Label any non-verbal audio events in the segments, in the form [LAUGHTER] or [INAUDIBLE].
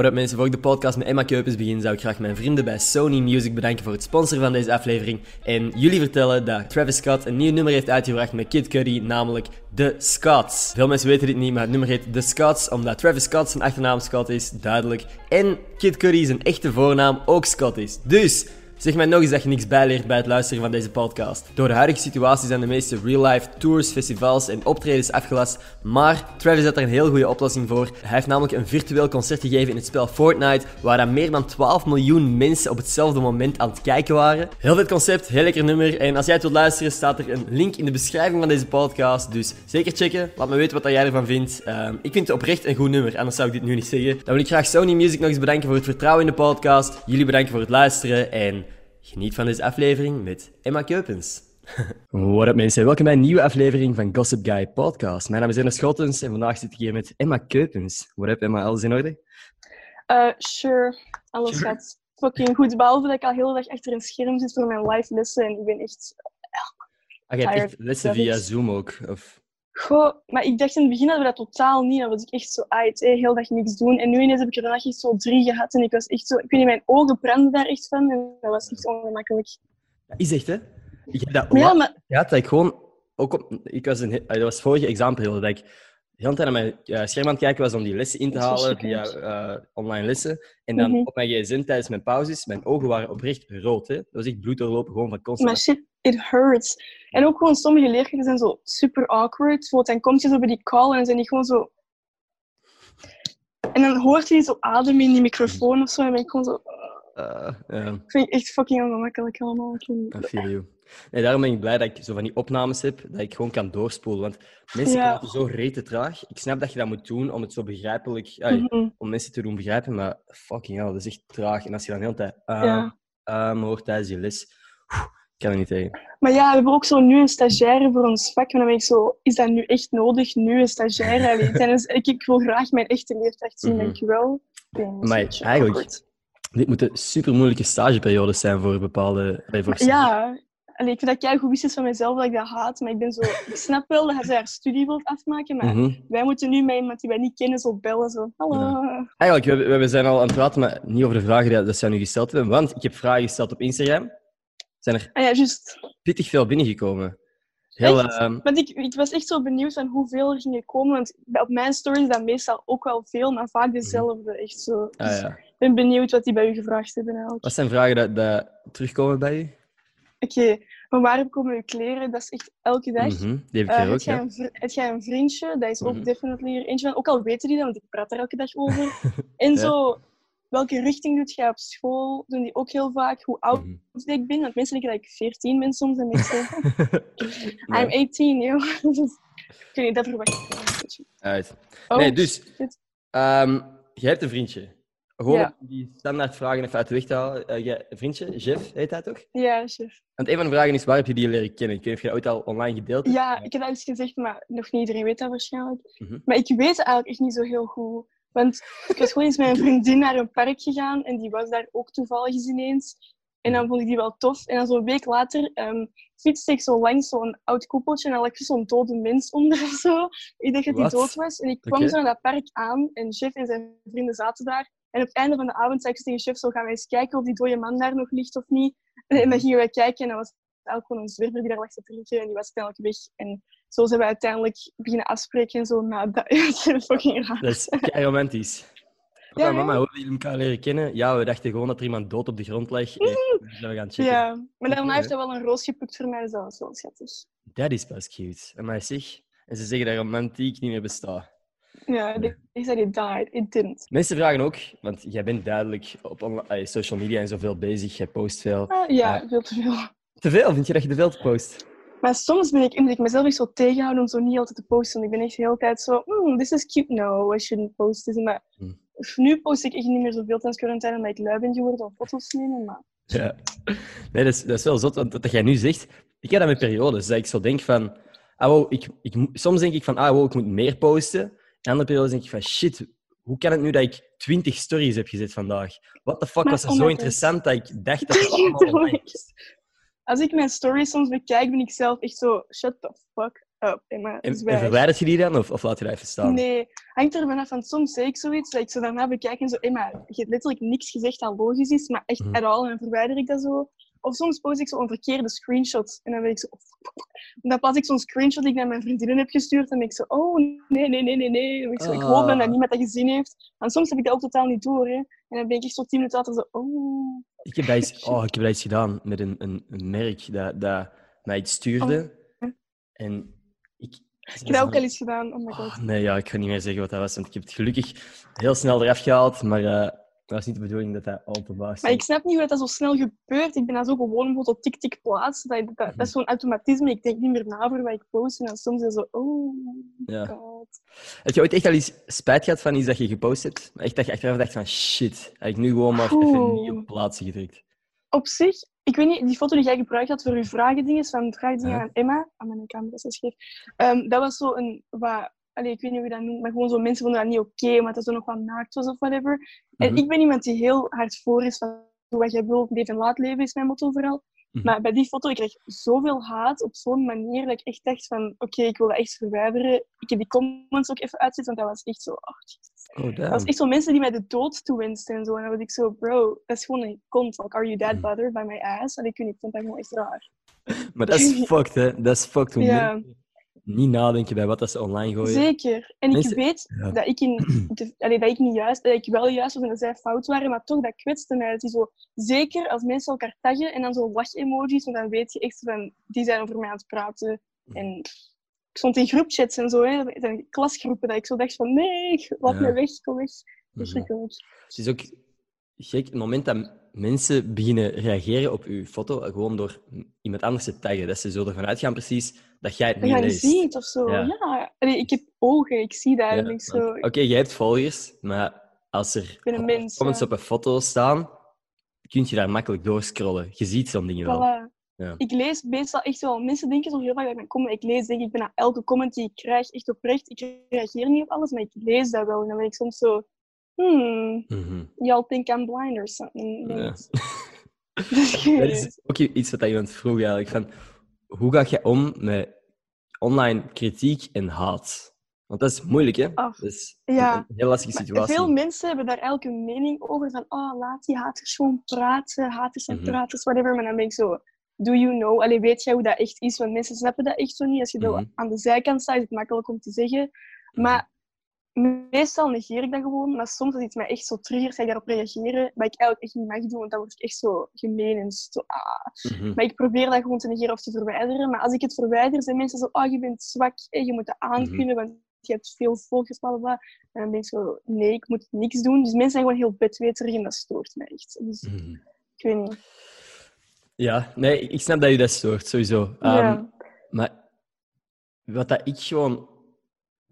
What up mensen, voor ik de podcast met Emma Keupens begin, zou ik graag mijn vrienden bij Sony Music bedanken voor het sponsoren van deze aflevering. En jullie vertellen dat Travis Scott een nieuw nummer heeft uitgebracht met Kid Cudi, namelijk The Scots. Veel mensen weten dit niet, maar het nummer heet The Scots, omdat Travis Scott zijn achternaam Scott is, duidelijk. En Kid Cudi zijn echte voornaam ook Scott is. Dus... Zeg mij nog eens dat je niks bijleert bij het luisteren van deze podcast. Door de huidige situatie zijn de meeste real-life tours, festivals en optredens afgelast, maar Travis had er een heel goede oplossing voor. Hij heeft namelijk een virtueel concert gegeven in het spel Fortnite, waar dan meer dan 12 miljoen mensen op hetzelfde moment aan het kijken waren. Heel vet concept, heel lekker nummer. En als jij het wilt luisteren, staat er een link in de beschrijving van deze podcast. Dus zeker checken, laat me weten wat jij ervan vindt. Ehm, ik vind het oprecht een goed nummer, anders zou ik dit nu niet zeggen. Dan wil ik graag Sony Music nog eens bedanken voor het vertrouwen in de podcast. Jullie bedanken voor het luisteren en... Geniet van deze aflevering met Emma Keupens. [LAUGHS] What up mensen, welkom bij een nieuwe aflevering van Gossip Guy Podcast. Mijn naam is Ernest Schottens en vandaag zit ik hier met Emma Keupens. What up Emma, alles in orde? Uh, sure, alles Sure. gaat fucking goed. Behalve dat ik al heel de dag achter een scherm zit voor mijn live lessen en ik ben echt... Ah, je hebt echt lessen via. Zoom ook? Of... Goh, maar ik dacht in het begin hadden we dat totaal niet. Dan was ik echt zo uit, heel dag niks doen. En nu ineens heb ik er vandaag echt zo drie gehad en ik was echt zo... Ik weet niet, mijn ogen brandden daar echt van en dat was echt ongemakkelijk. Dat is echt, hè? Ik heb dat Maar ja, maar... gehad dat ik gewoon... Ook op, ik was een, ah, dat was vorige examenperiode, dat ik de hele tijd naar mijn eh, scherm aan het kijken was om die lessen in te halen via eh, online lessen. En dan Mhm. op mijn gsm tijdens mijn pauzes, mijn ogen waren oprecht rood, hè? Dat was echt bloed doorlopen, gewoon van Maar constant. shit, it hurts. En ook gewoon sommige leerkrachten zijn zo super awkward. Dan kom je zo bij die call en zijn die gewoon zo... En dan hoort je die zo ademen in die microfoon of zo. En ben ik gewoon zo... Eh, ja. Ik vind het echt fucking ongemakkelijk allemaal. I feel you. Nee, daarom ben ik blij dat ik zo van die opnames heb, dat ik gewoon kan doorspoelen. Want mensen Ja. praten zo rete traag. Ik snap dat je dat moet doen om het zo begrijpelijk... Mhm. Om mensen te doen begrijpen, maar fucking hell, dat is echt traag. En als je dan de hele tijd uh, Ja. um, hoort tijdens je les, kan er niet tegen. Maar ja, we hebben ook zo nu een stagiaire voor ons vak. En dan ben ik zo, is dat nu echt nodig? Nu een stagiaire? Tijdens, [LAUGHS] ik, ik wil graag mijn echte leerkracht zien, dankjewel. Ik ben een Maar eigenlijk-. Dit moeten super moeilijke stageperiodes zijn voor bepaalde... bij voor Ja, allee, ik vind dat jij goed wist is van mezelf dat ik dat haat. Maar ik ben zo, ik snap wel dat hij haar studie wilt afmaken. Maar Mhm. wij moeten nu met iemand die wij niet kennen zo bellen. Zo, hallo. Eigenlijk, we, we zijn al aan het praten, maar niet over de vragen die dat zij nu gesteld hebben. Want ik heb vragen gesteld op Instagram. Zijn er Ah ja, pittig veel binnengekomen. Heel, ehm, Want ik, ik was echt zo benieuwd van hoeveel er gingen komen. Want op mijn stories is dat meestal ook wel veel, maar vaak dezelfde. Echt zo. ah, Dus ja. Ik ben benieuwd wat die bij u gevraagd hebben eigenlijk. Wat zijn vragen dat, dat terugkomen bij u? Oké, maar waarom komen uw kleren? Dat is echt elke dag. Mhm, Die heb ik Eh, ook, ja. een, jij een vriendje? Dat is ook Mhm. definitely er eentje van. Ook al weten die dat, want ik praat er elke dag over. [LAUGHS] En Ja. zo, welke richting doet jij op school? Doen die ook heel vaak. Hoe oud Mhm. ik ben? Want mensen denken dat ik 14 ben soms. En zeg, [LAUGHS] Nee, I'm 18, joh. [LAUGHS] Dus, ik weet niet, dat verwacht ik uit. Oh, Nee, dus- shit. Ehm, je hebt een vriendje. Gewoon Ja. die standaard vragen even uit de weg te halen. Eh, vriendje, Jeff, heet hij toch? Ja, chef. Want een van de vragen is, waar heb je die leren kennen? Ik weet niet of je dat ooit al online gedeeld hebt. Ja, ik heb dat eens gezegd, maar nog niet iedereen weet dat waarschijnlijk. Mhm. Maar ik weet eigenlijk echt niet zo heel goed. Want ik was gewoon eens met een vriendin naar een park gegaan en die was daar ook toevallig eens ineens. En dan vond ik die wel tof. En dan zo'n week later ehm fietste ik zo langs zo'n oud koepeltje en dan lag er zo'n dode mens onder of zo. Ik dacht dat die dood was. En ik kwam zo naar dat park aan en Jeff en zijn vrienden zaten daar. En op het einde van de avond zei ik tegen Jeff, zo gaan wij eens kijken of die dode man daar nog ligt of niet. En dan gingen wij kijken en dan was eigenlijk gewoon een zwerver die daar lag te drinken en die was uiteindelijk weg. En zo zijn we uiteindelijk beginnen afspreken en zo na [LAUGHS] dat. Is fucking raar. Dat is kei romantisch. Papa Ja, en mama, hoe hebben jullie elkaar leren kennen? Ja, we dachten gewoon dat er iemand dood op de grond lag. En we zijn we gaan checken. Ja, maar daarna Oké. heeft hij wel een roos geplukt voor mij, dus dat was wel schattig. Dat is pas cute. Maar zeg, en ze zeggen dat romantiek niet meer bestaat. Ja, they said it died. It didn't. Mensen vragen ook, want jij bent duidelijk op eh, social media en zoveel bezig, jij post veel. Ah, ja, Ja. veel te veel. Te veel? Vind je dat je te veel post? Maar soms ben ik, moet ik mezelf echt zo tegenhouden om zo niet altijd te posten. Ik ben echt de hele tijd zo, hmm, this is cute. No, I shouldn't post this. Maar Hmm. nu post ik echt niet meer zoveel tijdens quarantaine, omdat ik lui ben geworden om foto's te nemen. Maar Ja. Nee, dat is, dat is wel zot, want wat jij nu zegt, ik heb dat met periodes, dat ik zo denk van, ah, wow, ik, ik, soms denk ik van, ah, wow, ik moet meer posten. En andere periodes denk ik van, shit, hoe kan het nu dat ik 20 stories heb gezet vandaag? What the fuck, Maar was dat omdat zo interessant dat ik dacht [LAUGHS] dat het allemaal online was? Als ik mijn stories soms bekijk, ben ik zelf echt zo, shut the fuck up. Emma, En, verwijdert je die dan of, of laat je dat even staan? Nee, hangt er vanaf. Want soms zeg ik zoiets dat ik zo daarna bekijk en zo, Emma, je hebt letterlijk niks gezegd dat logisch is, maar echt Mhm. at all. En dan verwijder ik dat zo. Of soms post ik zo een verkeerde screenshot. En dan ben ik zo... En [LAUGHS] dan plaats ik zo'n screenshot die ik naar mijn vriendinnen heb gestuurd. En ben ik zo, oh, nee, nee, nee, nee, nee. Ik, zo, ik hoop dan dat Ah. niemand dat gezien heeft. En soms heb ik dat ook totaal niet door. Hè. En dan ben ik echt zo tien minuten later zo, oh... Ik heb dat eens, [LAUGHS] oh, ik heb dat eens gedaan met een, een, een merk dat, dat mij iets stuurde. Oh. En ik... Ik heb dat ook al eens gedaan. Oh my god. Oh, nee, ja, ik ga niet meer zeggen wat dat was, want ik heb het gelukkig heel snel eraf gehaald, maar eh dat was niet de bedoeling dat dat openbaar Maar ik snap niet hoe dat zo snel gebeurt. Ik ben dan zo gewoon op tik-tik plaats. Dat, dat, dat is zo'n automatisme. Ik denk niet meer na voor wat ik post. En dan soms is zo, oh Ja. god. Heb je ooit echt al eens spijt gehad van iets dat je gepost hebt? Maar Echt dat je achteraf dacht van shit, had ik nu gewoon maar even niet op plaatsen gedrukt. Op zich, ik weet niet, die foto die jij gebruikt had voor je vragendingen, van vragendingen Ja. aan Emma, aan mijn camera is scheef, Ehm, dat was zo een, wat, allee, ik weet niet hoe je dat noemt, maar gewoon zo mensen vonden dat niet oké, omdat het zo nog wat naakt was of whatever. En Mhm. ik ben iemand die heel hard voor is van wat jij wil, leef en laat leven is mijn motto vooral. Mhm. Maar bij die foto, ik kreeg zoveel haat op zo'n manier dat ik echt dacht van, oké, ik wil dat echt verwijderen. Ik heb die comments ook even uitzet, want dat was echt zo, oh. Oh, Dat was echt zo mensen die mij de dood toewensten en zo. En dan was ik zo, bro, dat is gewoon een kont. Like, are you that Mhm. bothered by my ass? En ik ik vond dat gewoon echt raar. Maar dat is [LAUGHS] fucked, hè. Dat is fucked hoe mensen niet nadenken bij wat dat ze online gooien. Zeker. En Mensen- ik weet Ja. dat, ik in [CLEARS THROAT] de, allee, dat ik niet juist, dat ik wel juist was en dat zij fout waren, maar toch, dat kwetste mij. Dat die zo, zeker als mensen elkaar taggen en dan zo lach-emojis, want dan weet je echt van, die zijn over mij aan het praten. En ik stond in groepchats en zo, hè, in klasgroepen, dat ik zo dacht van, nee, laat Ja. me weg, kom weg. Het is ook gek, het moment dat mensen beginnen reageren op uw foto, gewoon door iemand anders te taggen. Dat ze zo ervan uitgaan precies dat jij het niet je niet leest. ziet of zo. Ja. Ja. Allee, ik heb ogen, ik zie dat. Ja, en ik zo, Oké, jij hebt volgers, maar als er ben comments ja. op een foto staan, kun je daar makkelijk doorscrollen. Je ziet zo'n dingen wel. Voilà. Ja. Ik lees meestal echt wel. Mensen denken zo heel vaak dat ik mijn comment. Ik lees denk ik bijna elke comment die ik krijg echt oprecht. Ik reageer niet op alles, maar ik lees dat wel. En dan ben ik soms zo. Hmm, Mhm. y'all think I'm blind or something. Weet [LAUGHS] Dat is ook iets wat iemand vroeg eigenlijk. Van, hoe ga je om met online kritiek en haat? Want dat is moeilijk, hè? Af. Dat is Ja. een, heel lastige Maar situatie. Veel mensen hebben daar elke mening over. Van, oh, laat die haters gewoon praten. Haters en Mhm. praters, whatever. Maar dan ben ik zo, do you know? Allee, weet jij hoe dat echt is? Want mensen snappen dat echt zo niet. Als je Mhm. aan de zijkant staat, is het makkelijk om te zeggen. Mhm. Maar meestal negeer ik dat gewoon. Maar soms als iets mij echt zo triggert, ga ik daarop reageren. Wat ik eigenlijk echt niet mag doen, want dan word ik echt zo gemeen en zo... Ah. Mhm. Maar ik probeer dat gewoon te negeren of te verwijderen. Maar als ik het verwijder, zijn mensen zo, oh, je bent zwak, en je moet dat Mhm. aankunnen, want je hebt veel volgers, bla bla bla. En dan ben ik zo, nee, ik moet niks doen. Dus mensen zijn gewoon heel bedweterig en dat stoort mij echt. Dus Mhm. ik weet niet. Ja, nee, ik snap dat je dat stoort, sowieso. Ja. Ehm, Maar wat dat ik gewoon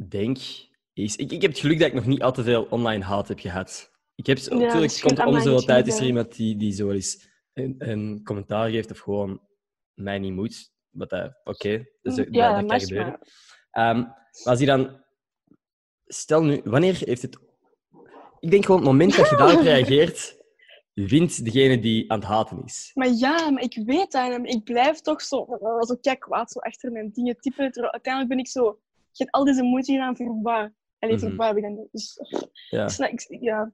denk, is... Ik, ik heb het geluk dat ik nog niet al te veel online haat heb gehad. Ik heb, Ja, natuurlijk dus komt om zoveel tijd is er iemand die, die zo eens een, een commentaar geeft of gewoon mij niet moet. Wat dat, oké, dus dat, ja, dat, dat kan gebeuren. maar- maar als je dan... Stel nu, wanneer heeft het... Ik denk gewoon, het moment dat je daarop reageert, wint degene die aan het haten is. Maar ja, maar ik weet dat. En ik blijf toch zo, zo kijk kwaad zo achter mijn dingen typen. Terwijl uiteindelijk ben ik zo... Je hebt al deze moeite gedaan voor wat? Mhm. voor wat heb ik dan... Dus, [LAUGHS] Ja. ja.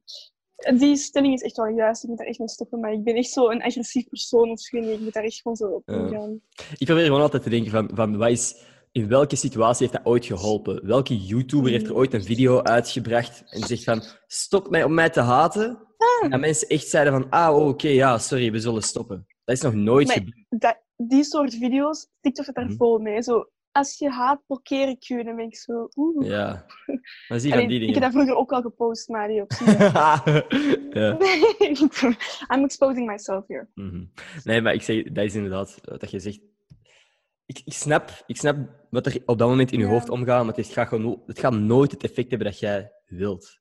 Die stelling is echt wel juist. Ik moet daar echt mee stoppen. Maar ik ben echt zo een agressief persoon of zo. Ik moet daar echt gewoon zo op Ja. ingaan. Ik probeer gewoon altijd te denken van, van wat is, in welke situatie heeft dat ooit geholpen? Welke YouTuber heeft er ooit een video uitgebracht en zegt van stop mij om mij te haten? En dat mensen echt zeiden van ah, oh, oké, ja, sorry, we zullen stoppen. Dat is nog nooit gebeurd. die soort video's, TikTok zit daar Mhm. vol mee. Zo, als je haat, blokkeer ik je. Dan ben ik zo... Oeh. Ja. Maar zie van die ik heb dingen. dat vroeger ook al gepost, Mario. [LAUGHS] Ja. [LAUGHS] I'm exposing myself here. Mhm. Nee, maar ik zeg, dat is inderdaad wat je zegt. Ik, ik, snap, ik snap wat er op dat moment in je Ja. hoofd omgaat, maar het, gaat gewoon, het gaat nooit het effect hebben dat jij wilt.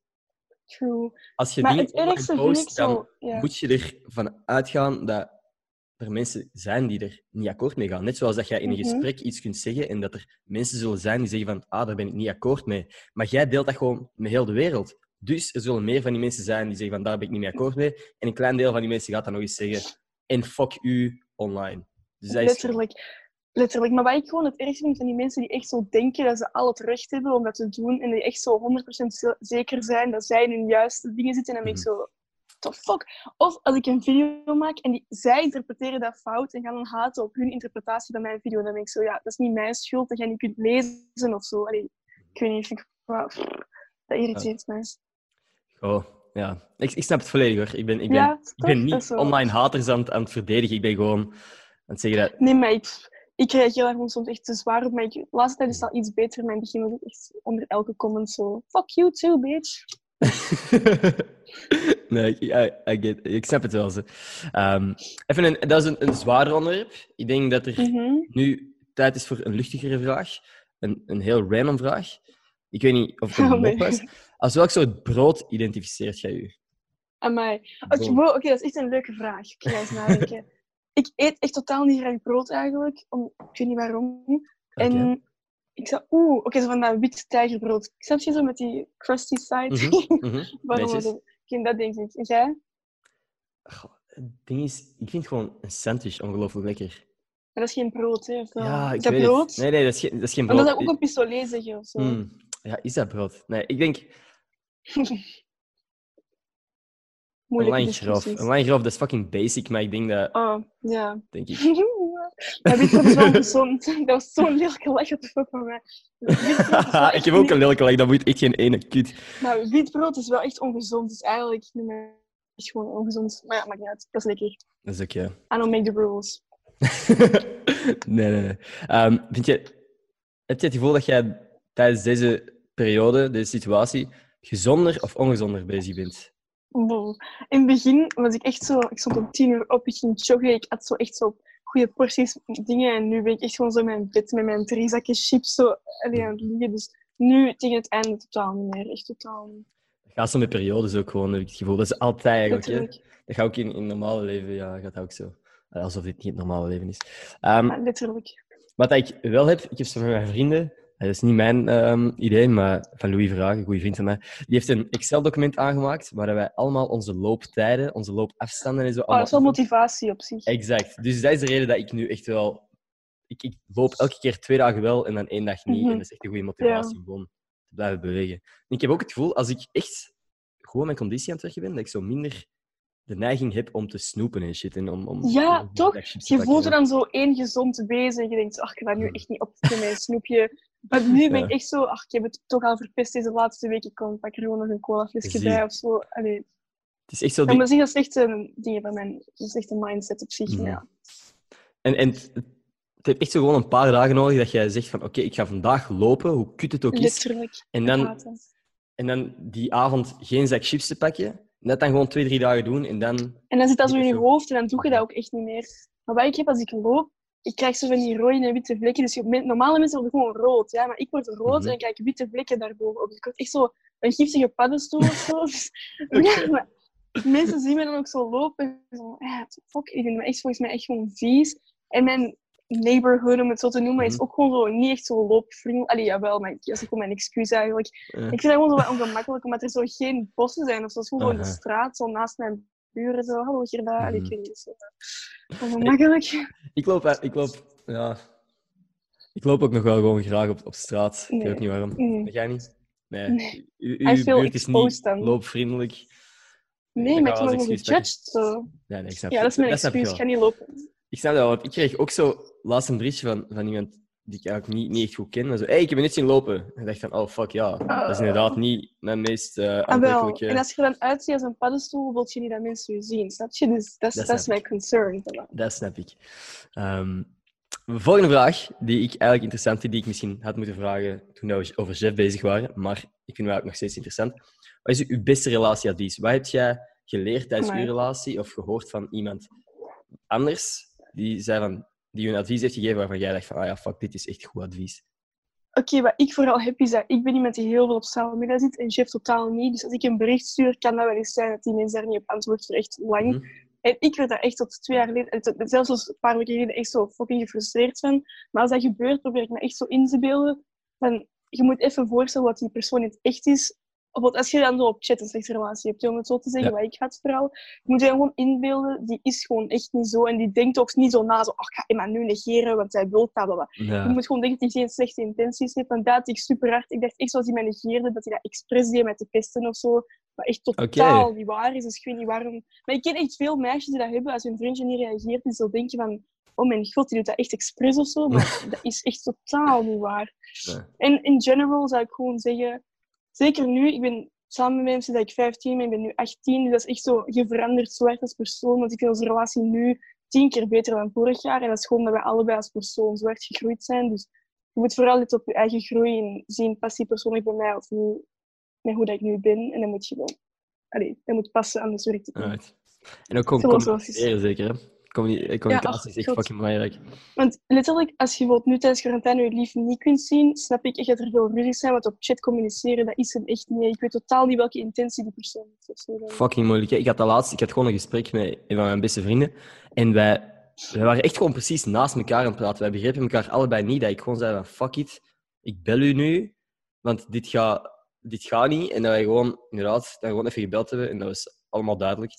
True. Als je Maar dingen het ergste online vind post, dan. Ja. moet je ervan uitgaan dat er mensen zijn die er niet akkoord mee gaan. Net zoals dat jij in een Mhm. gesprek iets kunt zeggen en dat er mensen zullen zijn die zeggen van ah, daar ben ik niet akkoord mee. Maar jij deelt dat gewoon met heel de wereld. Dus er zullen meer van die mensen zijn die zeggen van daar ben ik niet mee akkoord mee. En een klein deel van die mensen gaat dan nog eens zeggen en fuck u online. Dus dat is... Letterlijk. Letterlijk. Maar wat ik gewoon het ergste vind van die mensen die echt zo denken dat ze al het recht hebben om dat te doen en die echt zo 100% ze- zeker zijn dat zij in hun juiste dingen zitten, dan ben ik Mhm. zo, the fuck? Of als ik een video maak en die, zij interpreteren dat fout en gaan dan haten op hun interpretatie van mijn video, dan ben ik zo, ja, dat is niet mijn schuld dat jij niet kunt lezen of zo. Allee, ik weet niet, vind ik, wauw, dat irriteert mij. Oh, ja. Ik, ik snap het volledig hoor. Ik ben, ik ben, Ja, ik ben niet online haters aan, het- aan het verdedigen. Ik ben gewoon aan het zeggen dat... Nee, maar ik, ik reageer daar gewoon soms echt te zwaar op. Maar ik, de laatste tijd is het al iets beter. Maar in het begin was ik echt onder elke comment zo... Fuck you too, bitch. [LAUGHS] [LAUGHS] nee, ik, I- I get- ik snap het wel. Ehm, even een, dat is een, een zwaar onderwerp. Ik denk dat er Mhm. nu tijd is voor een luchtigere vraag. Een, een heel random vraag. Ik weet niet of het Oh, een nee. mop is. Als welk soort brood identificeert jij u? Amai. Oké, wow, dat is echt een leuke vraag. Ik ga eens [LAUGHS] nadenken. ik eet echt totaal niet graag brood eigenlijk. Om, ik weet niet waarom. En ik zou... Oeh, oké, zo van dat wit tijgerbrood. Ik snap je zo met die crusty side? [LAUGHS] Waarom Netjes. dat- Oké, dat denk ik. En jij? Goh, Het ding is, ik vind gewoon een sandwich ongelooflijk lekker. Maar dat is geen brood, hè? Of wel? Ja, ik is dat weet brood? het. Nee, nee, dat is geen, dat is geen brood. dat zou ook een pistolet zeggen of zo. Hmm. Ja, is dat brood? Nee, ik denk [LAUGHS] Moeilijke online grof. Online grof, dat is fucking basic, maar ik denk dat, Oh, ja. denk ik. [LAUGHS] Maar witbrood is wel gezond. Dat was zo'n lelijke lach op fuck van mij. [LAUGHS] Ik heb ook een lelijke leg, dat moet echt geen ene kut. Maar witbrood is wel echt ongezond. Dus eigenlijk is gewoon ongezond. Maar ja, maakt niet uit. Dat is lekker. Dat is ook, ja. I don't make the rules. [LAUGHS] nee, nee, nee. Ehm, vind je, heb je het gevoel dat jij tijdens deze periode, deze situatie, gezonder of ongezonder bezig bent? Wow. In het begin was ik echt zo... Ik stond om tien uur op, ik ging joggen. Ik had zo echt zo goede porties dingen. En nu ben ik echt gewoon zo in mijn bed met mijn drie zakjes chips zo alleen aan het liggen. Dus nu, tegen het einde, totaal niet meer. Echt totaal niet. Dat gaat zo met periodes ook gewoon, heb ik het gevoel. Dat is altijd eigenlijk. hè. Dat gaat ook in, in het normale leven, ja, gaat dat ook zo. Alsof dit niet het normale leven is. Ehm, Ja, letterlijk. Wat ik wel heb, ik heb zo van mijn vrienden, dat is niet mijn ehm, idee, maar van Louis Verhagen, een goede vriend van mij, die heeft een Excel-document aangemaakt waar wij allemaal onze looptijden, onze loopafstanden en zo Oh, dat is wel motivatie op zich. Exact. Dus dat is de reden dat ik nu echt wel... Ik, ik loop elke keer twee dagen wel en dan één dag niet. Mhm. En dat is echt een goede motivatie om gewoon te blijven bewegen. En ik heb ook het gevoel, als ik echt gewoon mijn conditie aan het werken ben, dat ik zo minder de neiging heb om te snoepen en shit. En om, om, Ja, om toch? Je voelt er dan zo één gezond wezen en je denkt, ach, ik ga nu echt niet op met een snoepje. Maar nu ben ik echt zo, ach, ik heb het toch al verpest deze laatste week. Ik kan pak er gewoon nog een cola flesje Zie. bij of zo. Allee. Het is echt zo... Die- maar zeg, dat is echt een ding van mijn, dat is echt een mindset op zich. Mhm. Ja. En, en het, heeft echt zo gewoon een paar dagen nodig dat jij zegt van oké, ik ga vandaag lopen, hoe kut het ook is. Letterlijk. En dan, en dan die avond geen zak chips te pakken. Dat dan gewoon twee, drie dagen doen. En dan... En dan zit dat zo in je hoofd en dan doe je dat ook echt niet meer. Maar wat ik heb als ik loop, ik krijg zo van die rode en witte vlekken. Dus normale mensen worden gewoon rood, ja, maar ik word rood Mhm. en ik krijg witte vlekken daarbovenop. Dus ik word echt zo een giftige paddenstoel of zo. [LAUGHS] Dus, [LAUGHS] ja, maar mensen zien me dan ook zo lopen. en Zo, ja, fuck, ik vind me echt volgens mij echt gewoon vies. En mijn neighborhood, om het zo te noemen, is Mhm. ook gewoon zo niet echt zo loopvriendelijk. Allee, jawel, maar dat is gewoon mijn excuus eigenlijk. Ik vind dat gewoon zo wat ongemakkelijk, omdat er zo geen bossen zijn of zo. Gewoon in de straat, zo naast mijn buren. Zo, hallo Gerda. Allee, Mhm. Ik weet niet, zo ongemakkelijk. ik loop... eh, Ik loop... Ja... Ik loop ook nog wel gewoon graag op, op straat. Ik weet Nee. ook niet waarom. Dat jij niet? Nee. Nee. U, uw buurt is niet dan. loopvriendelijk. Nee, maar ik word gewoon gejudged. Zo. Ja, nee, ik snap Ja, dat is mijn ik excuus. Ik ga niet lopen. Ik snap dat, want ik kreeg ook zo laatst een berichtje van, van iemand die ik eigenlijk niet, niet echt goed ken. Zo, hey, ik heb je net zien lopen. En ik dacht van, oh fuck, ja. Dat is inderdaad niet mijn meest wel. aantrekkelijke... En als je er dan uitziet als een paddenstoel, wil je niet dat mensen je zien. Snap je? Dus dat is, Dat dat is mijn concern. Dat snap ik. Ehm, volgende vraag, die ik eigenlijk interessant vind, die ik misschien had moeten vragen toen we over chef bezig waren, maar ik vind het ook nog steeds interessant. Wat is uw beste relatieadvies? Wat heb jij geleerd tijdens uw relatie of gehoord van iemand anders die, zei van, die een advies heeft gegeven waarvan jij dacht van, ah ja, fuck, dit is echt goed advies. Oké, wat ik vooral heb is dat ik ben iemand die heel veel op sociale media zit en chef totaal niet. Dus als ik een bericht stuur, kan dat wel eens zijn dat die mensen daar niet op antwoordt voor echt lang. Mhm. En ik werd daar echt tot twee jaar geleden, en zelfs als een paar weken geleden, echt zo fucking gefrustreerd van. Maar als dat gebeurt, probeer ik me echt zo in te beelden. Van, je moet even voorstellen wat die persoon in het echt is. Bijvoorbeeld als je dan zo op chat een slechte relatie hebt, om het zo te zeggen, Ja. wat ik had vooral, je moet je gewoon inbeelden, die is gewoon echt niet zo. En die denkt ook niet zo na, zo, ach, ik ga Emma nu negeren, want zij wil dat. bla, bla. Ja. Je moet gewoon denken dat hij geen slechte intenties heeft. Want dat had ik super hard. Ik dacht echt, zoals hij mij negeerde, dat hij dat expres deed met de pesten of zo. Wat echt totaal niet waar is. Dus ik weet niet waarom. Maar ik ken echt veel meisjes die dat hebben. Als hun vriendje niet reageert, die zo denken van... Oh mijn god, die doet dat echt expres of zo. Maar [LAUGHS] dat is echt totaal niet waar. En in general zou ik gewoon zeggen... Zeker nu, ik ben samen met mensen dat ik 15 ben, ik ben nu 18. Dus dat is echt zo, je verandert zo erg als persoon. Want ik vind onze relatie nu tien keer beter dan vorig jaar. En dat is gewoon dat we allebei als persoon zo hard gegroeid zijn. Dus je moet vooral dit op je eigen groei en zien, past die persoonlijk bij mij of niet, met hoe dat ik nu ben. En dan moet je wel... Allee, dat moet passen, anders werkt het niet. Right. En ook communiceren zeker, hè? Communi- eh, communicatie is echt god. fucking belangrijk. Want letterlijk, als je bijvoorbeeld nu tijdens quarantaine je lief niet kunt zien, snap ik echt dat er veel ruzies zijn, want op chat communiceren, dat is hem echt niet. Ik weet totaal niet welke intentie die persoon heeft. of zo. Fucking moeilijk. hè. Ik had dat laatst, ik had gewoon een gesprek met een van mijn beste vrienden. En wij, wij waren echt gewoon precies naast elkaar aan het praten. Wij begrepen elkaar allebei niet. Dat ik gewoon zei van, fuck it, ik bel u nu, want dit gaat, dit gaat niet. En dat wij gewoon, inderdaad, dan gewoon even gebeld hebben. En dat was allemaal duidelijk.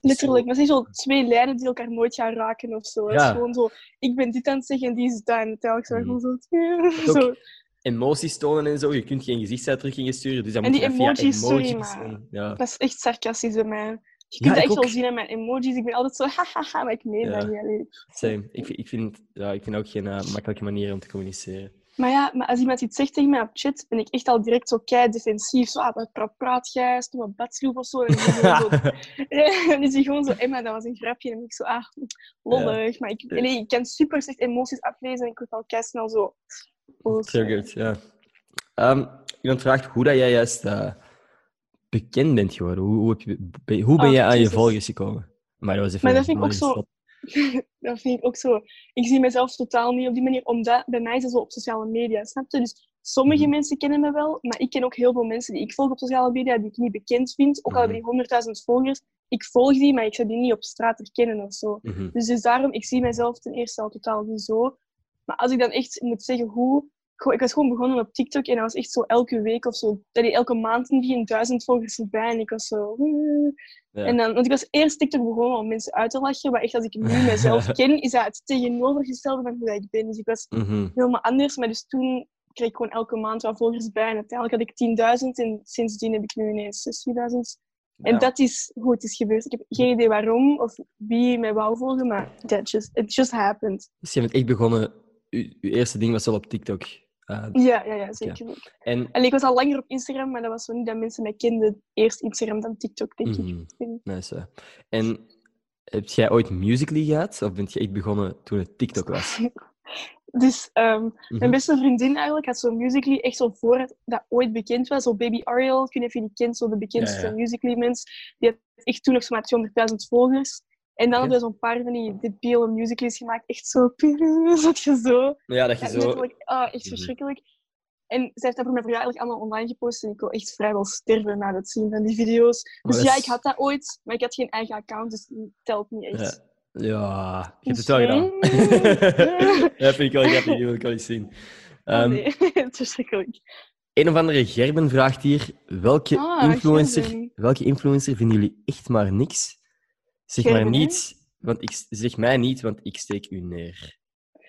Letterlijk, maar het zijn zo twee lijnen die elkaar nooit gaan raken of zo. Het Ja. is gewoon zo, ik ben dit aan het zeggen en die is dat. En telkens Mhm. gewoon zo... [LAUGHS] zo. Emoties tonen en zo. Je kunt geen gezichtsuitdrukkingen sturen. Dus En moet die je dat via sorry, maar- en- ja. Dat is echt sarcastisch bij mij. Je kunt dat echt wel ook. zien aan mijn emojis. Ik ben altijd zo, [LAUGHS] hahaha, maar ik meen dat niet. allee. Same. Ik, vind- ik, vind, ja, ik vind ook geen eh, makkelijke manier om te communiceren. Maar ja, maar als iemand iets zegt tegen mij op chat, ben ik echt al direct zo kei defensief. Zo, ah, wat pra- praat jij? Stom wat badsloef of zo. [LAUGHS] [LAUGHS] En dan is hij gewoon zo, Emma, dat was een grapje. En dan ben ik zo, ah, lollig. Maar ik, ik kan super slecht emoties aflezen en ik word al kei snel zo... boos. Triggered, ja. Ehm, iemand vraagt hoe dat jij juist eh, bekend bent geworden. Hoe, hoe, heb je, hoe ben Oh, jij aan je volgers gekomen? Maar dat was even Maar dat vind ik ook zo-. [LAUGHS] dat vind ik ook zo. Ik zie mezelf totaal niet op die manier, omdat bij mij is het zo op sociale media, snap je? Dus sommige Mhm. mensen kennen me wel, maar ik ken ook heel veel mensen die ik volg op sociale media, die ik niet bekend vind. Ook al hebben die 100.000 volgers, ik volg die, maar ik zou die niet op straat herkennen of zo. Mhm. Dus, dus daarom, ik zie mezelf ten eerste al totaal niet zo. Maar als ik dan echt moet zeggen hoe... Ik was gewoon begonnen op TikTok en dat was echt zo elke week of zo. Elke maand een duizend volgers erbij en ik was zo... Ja. En dan, want ik was eerst TikTok begonnen om mensen uit te lachen, maar echt als ik nu mezelf [LAUGHS] ken, is dat het tegenovergestelde van hoe dat ik ben. Dus ik was Mhm. helemaal anders, maar dus toen kreeg ik gewoon elke maand wat volgers bij. En uiteindelijk had ik 10.000 en sindsdien heb ik nu ineens 60.000. En Ja. dat is hoe het is gebeurd. Ik heb geen idee waarom of wie mij wou volgen, maar that just, it just happened. Dus je bent echt begonnen... Je, je eerste ding was wel op TikTok. Eh, Ja, ja, ja zeker. en... En ik was al langer op Instagram, maar dat was zo niet dat mensen mij kenden. Eerst Instagram, dan TikTok, denk ik. Mhm. Nice. En heb jij ooit Musical.ly gehad? Of bent je echt begonnen toen het TikTok was? [LAUGHS] Dus ehm, Mhm. mijn beste vriendin eigenlijk had zo'n Musical.ly echt zo voor het dat ooit bekend was. Zo Baby Ariel, ik weet niet of je die kent, zo de bekendste Ja, ja. Musical.ly mens. Die had echt toen nog zomaar 200.000 volgers. En dan hadden we zo'n paar van die debiele musicals gemaakt. Echt zo, [LAUGHS] zat je zo. Ja, dat je Ja, zo... ah, echt Mhm. verschrikkelijk. En zij heeft dat voor mijn verjaardag allemaal online gepost. En ik wil echt vrijwel sterven na het zien van die video's. Dus dat ja, ik had dat ooit, maar ik had geen eigen account, dus het telt niet echt. Ja, ja je hebt het wel gedaan. eh, dat vind ik wel grappig, die wil ik wel eens zien. Oh, [LAUGHS] Ehm, nee, [LAUGHS] het is verschrikkelijk. Een of andere Gerben vraagt hier: welke, Ah, influencer, Gerben. welke influencer vinden jullie echt maar niks? Zeg maar niet, want ik zeg mij niet, want ik steek u neer.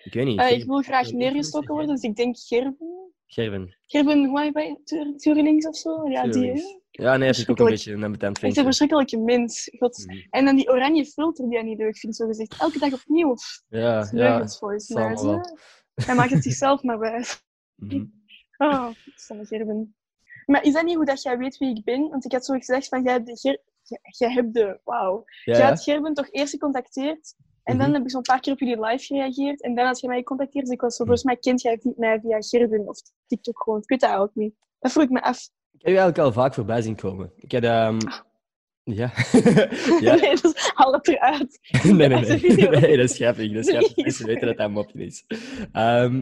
Ik weet niet. Eh, ik wil graag neergestoken worden, dus ik denk Gerben. Gerben. Gerben, hoe heet hij? Tur- Turinings of zo? Ja, die. Hè? Ja, nee, dat vind ik ook een beetje een ambetant Echt een ventje. verschrikkelijke mens. God. Mhm. En dan die oranje filter die hij niet leuk vindt, zo gezegd. Elke dag opnieuw. Ja, Dat is ja. wel. hè. Hij maakt het zichzelf maar wijs. Mhm. Oh, stomme Gerben. Maar is dat niet hoe dat jij weet wie ik ben? Want ik had zo gezegd van, jij hebt de... Jij hebt de... Wauw. Ja, ja. had Gerben toch eerst gecontacteerd? En dan Mhm. heb ik zo'n paar keer op jullie live gereageerd. En dan had je mij gecontacteerd. Dus ik was zo, volgens mij kent jij mij via Gerben of TikTok gewoon. Ik weet dat eigenlijk niet. Dat vroeg ik me af. Ik heb je eigenlijk al vaak voorbij zien komen. Ik heb... ehm, Ja. [LAUGHS] ja. Nee, dus haal het eruit. [LAUGHS] nee, nee, nee. [LAUGHS] nee, dat is grappig. Dat is grappig. Nee, Mensen weten dat dat een mopje is. Ehm,